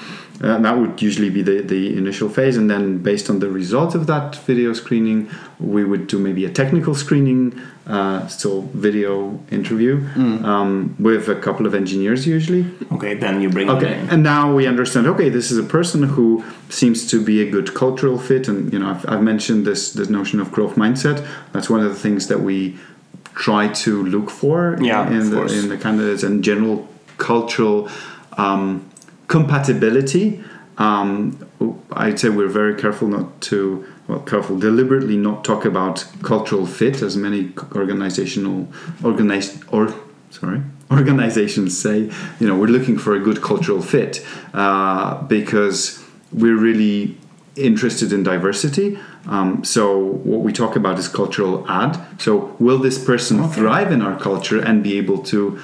Uh, that would usually be the the initial phase, and then based on the result of that video screening, we would do maybe a technical screening, uh, still video interview um, with a couple of engineers usually. Okay, then you bring them Okay, and now we understand. Okay, this is a person who seems to be a good cultural fit, and you know, I've, I've mentioned this this notion of growth mindset. That's one of the things that we try to look for Yeah, in, the in the candidates and general cultural um, compatibility. Um, I'd say we're very careful not to. Well, careful, deliberately not talk about cultural fit, as many organizational organized or sorry organizations say you know we're looking for a good cultural fit uh, because we're really interested in diversity um, so what we talk about is cultural add so will this person thrive in our culture and be able to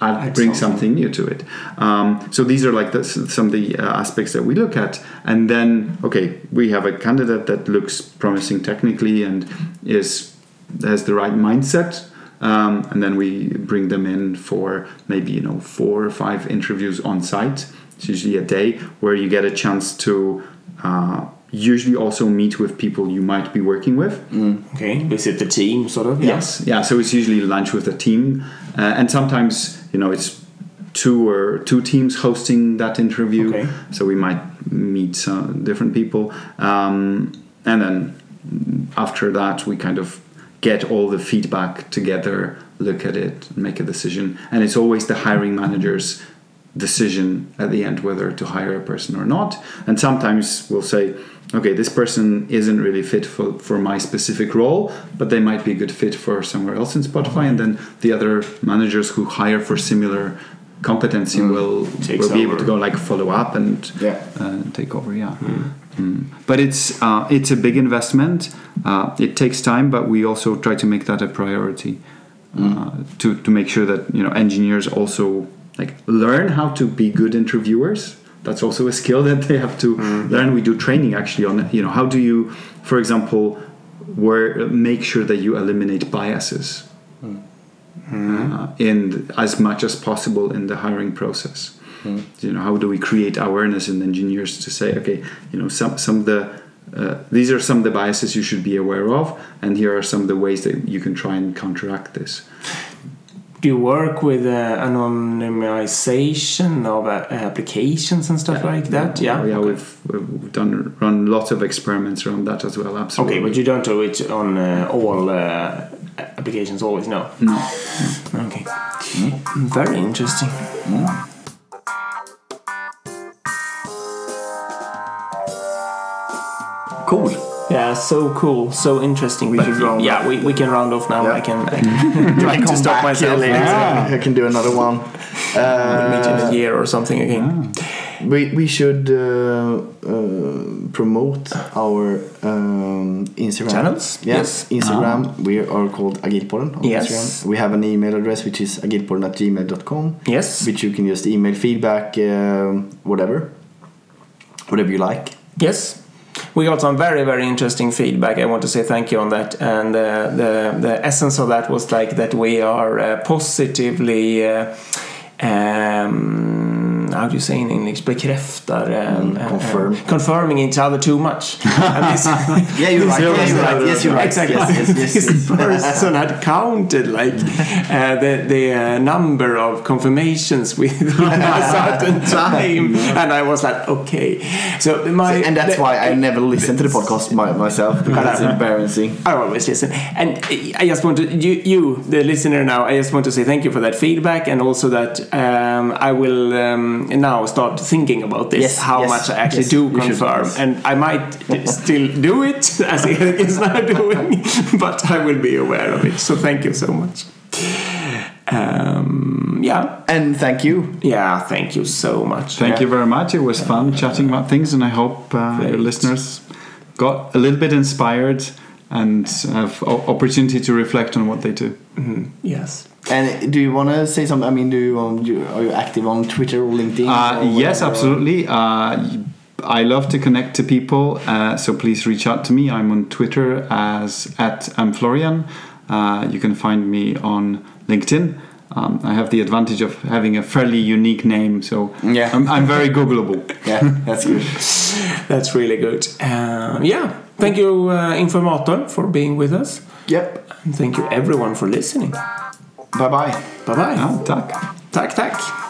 add, Add bring something. something new to it um, so these are like the, some of the uh, aspects that we look at and then okay we have a candidate that looks promising technically and is has the right mindset um, and then we bring them in for maybe you know four or five interviews on site it's usually a day where you get a chance to uh, usually also meet with people you might be working with Okay, visit the team, sort of. yeah. Yes, yeah. So it's usually lunch with the team, uh, and sometimes you know it's two or two teams hosting that interview. Okay. So we might meet some different people, um, and then after that we kind of get all the feedback together, look at it, make a decision, and it's always the hiring manager's decision at the end whether to hire a person or not. And sometimes we'll say, okay, this person isn't really fit for, for my specific role, but they might be a good fit for somewhere else in Spotify. And then the other managers who hire for similar competency will, Takes will be able to go like follow up and Yeah. uh, take over. Yeah. Mm. But it's uh, it's a big investment. Uh, it takes time, but we also try to make that a priority uh, to to make sure that you know engineers also like learn how to be good interviewers. That's also a skill that they have to learn. We do training actually on you know how do you, for example, where make sure that you eliminate biases uh, in as much as possible in the hiring process. You know, how do we create awareness in engineers to say, okay, you know, some some of the uh, these are some of the biases you should be aware of, and here are some of the ways that you can try and counteract this. Do you work with uh, anonymization of uh, applications and stuff like that? Yeah. yeah, we've, we've done run lots of experiments around that as well. Absolutely. Okay, but you don't do it on uh, all uh, applications always, no? no. Okay. Very interesting. Cool. Yeah, so cool, so interesting. We but should round yeah, off. we, we can round off now. Yeah. I can, I can try to stop myself later. I can do another one. Meet in a Uh, year or something again. we we should uh, uh, promote our um, Instagram Channels? Yes, Yes. Instagram. We are called Agilpodden on Yes. Instagram. We have an email address which is agilpodden@gmail.com, Yes. which you can just email feedback, um, whatever, whatever you like. Yes. We got some very, very interesting feedback. I want to say thank you on that. And uh, the the essence of that was like that we are uh, positively, uh, um, how do you say in English, bekräftar, um, uh, confirm. uh, confirming each other too much. Yeah, you're right. Yeah, you're right. Yes, you're right. Exactly. Yes, yes, yes, this person had counted like uh, the the uh, number of confirmations within a certain time, and I was like, okay. So my and that's the- why I never listen to the podcast my, myself because it's embarrassing. I always listen, and I just want to you, you, the listener now. I just want to say thank you for that feedback, and also that um, I will um, now start thinking about this, Yes, how yes, much I actually yes, do you should, confirm, yes. and I might still do it as Erik is now doing, but I will be aware of it. So thank you so much. Um, yeah, And thank you. yeah, thank you so much. Thank Yeah. you very much. It was fun chatting about things, and I hope uh, your listeners got a little bit inspired and have opportunity to reflect on what they do. Yes. And do you want to say something? I mean, do you, um, do you, are you active on Twitter or LinkedIn? Uh, or yes, absolutely. Uh, I love to connect to people, uh, so please reach out to me. I'm on Twitter as at Florian. Uh, you can find me on LinkedIn. Um, I have the advantage of having a fairly unique name, so Yeah. I'm, I'm very Googleable. Yeah, that's good. That's really good. Um, yeah, thank you, uh, Informator, for being with us. Yep. And thank you, everyone, for listening. Bye bye. Bye bye. Ja, tack. Tack, tack.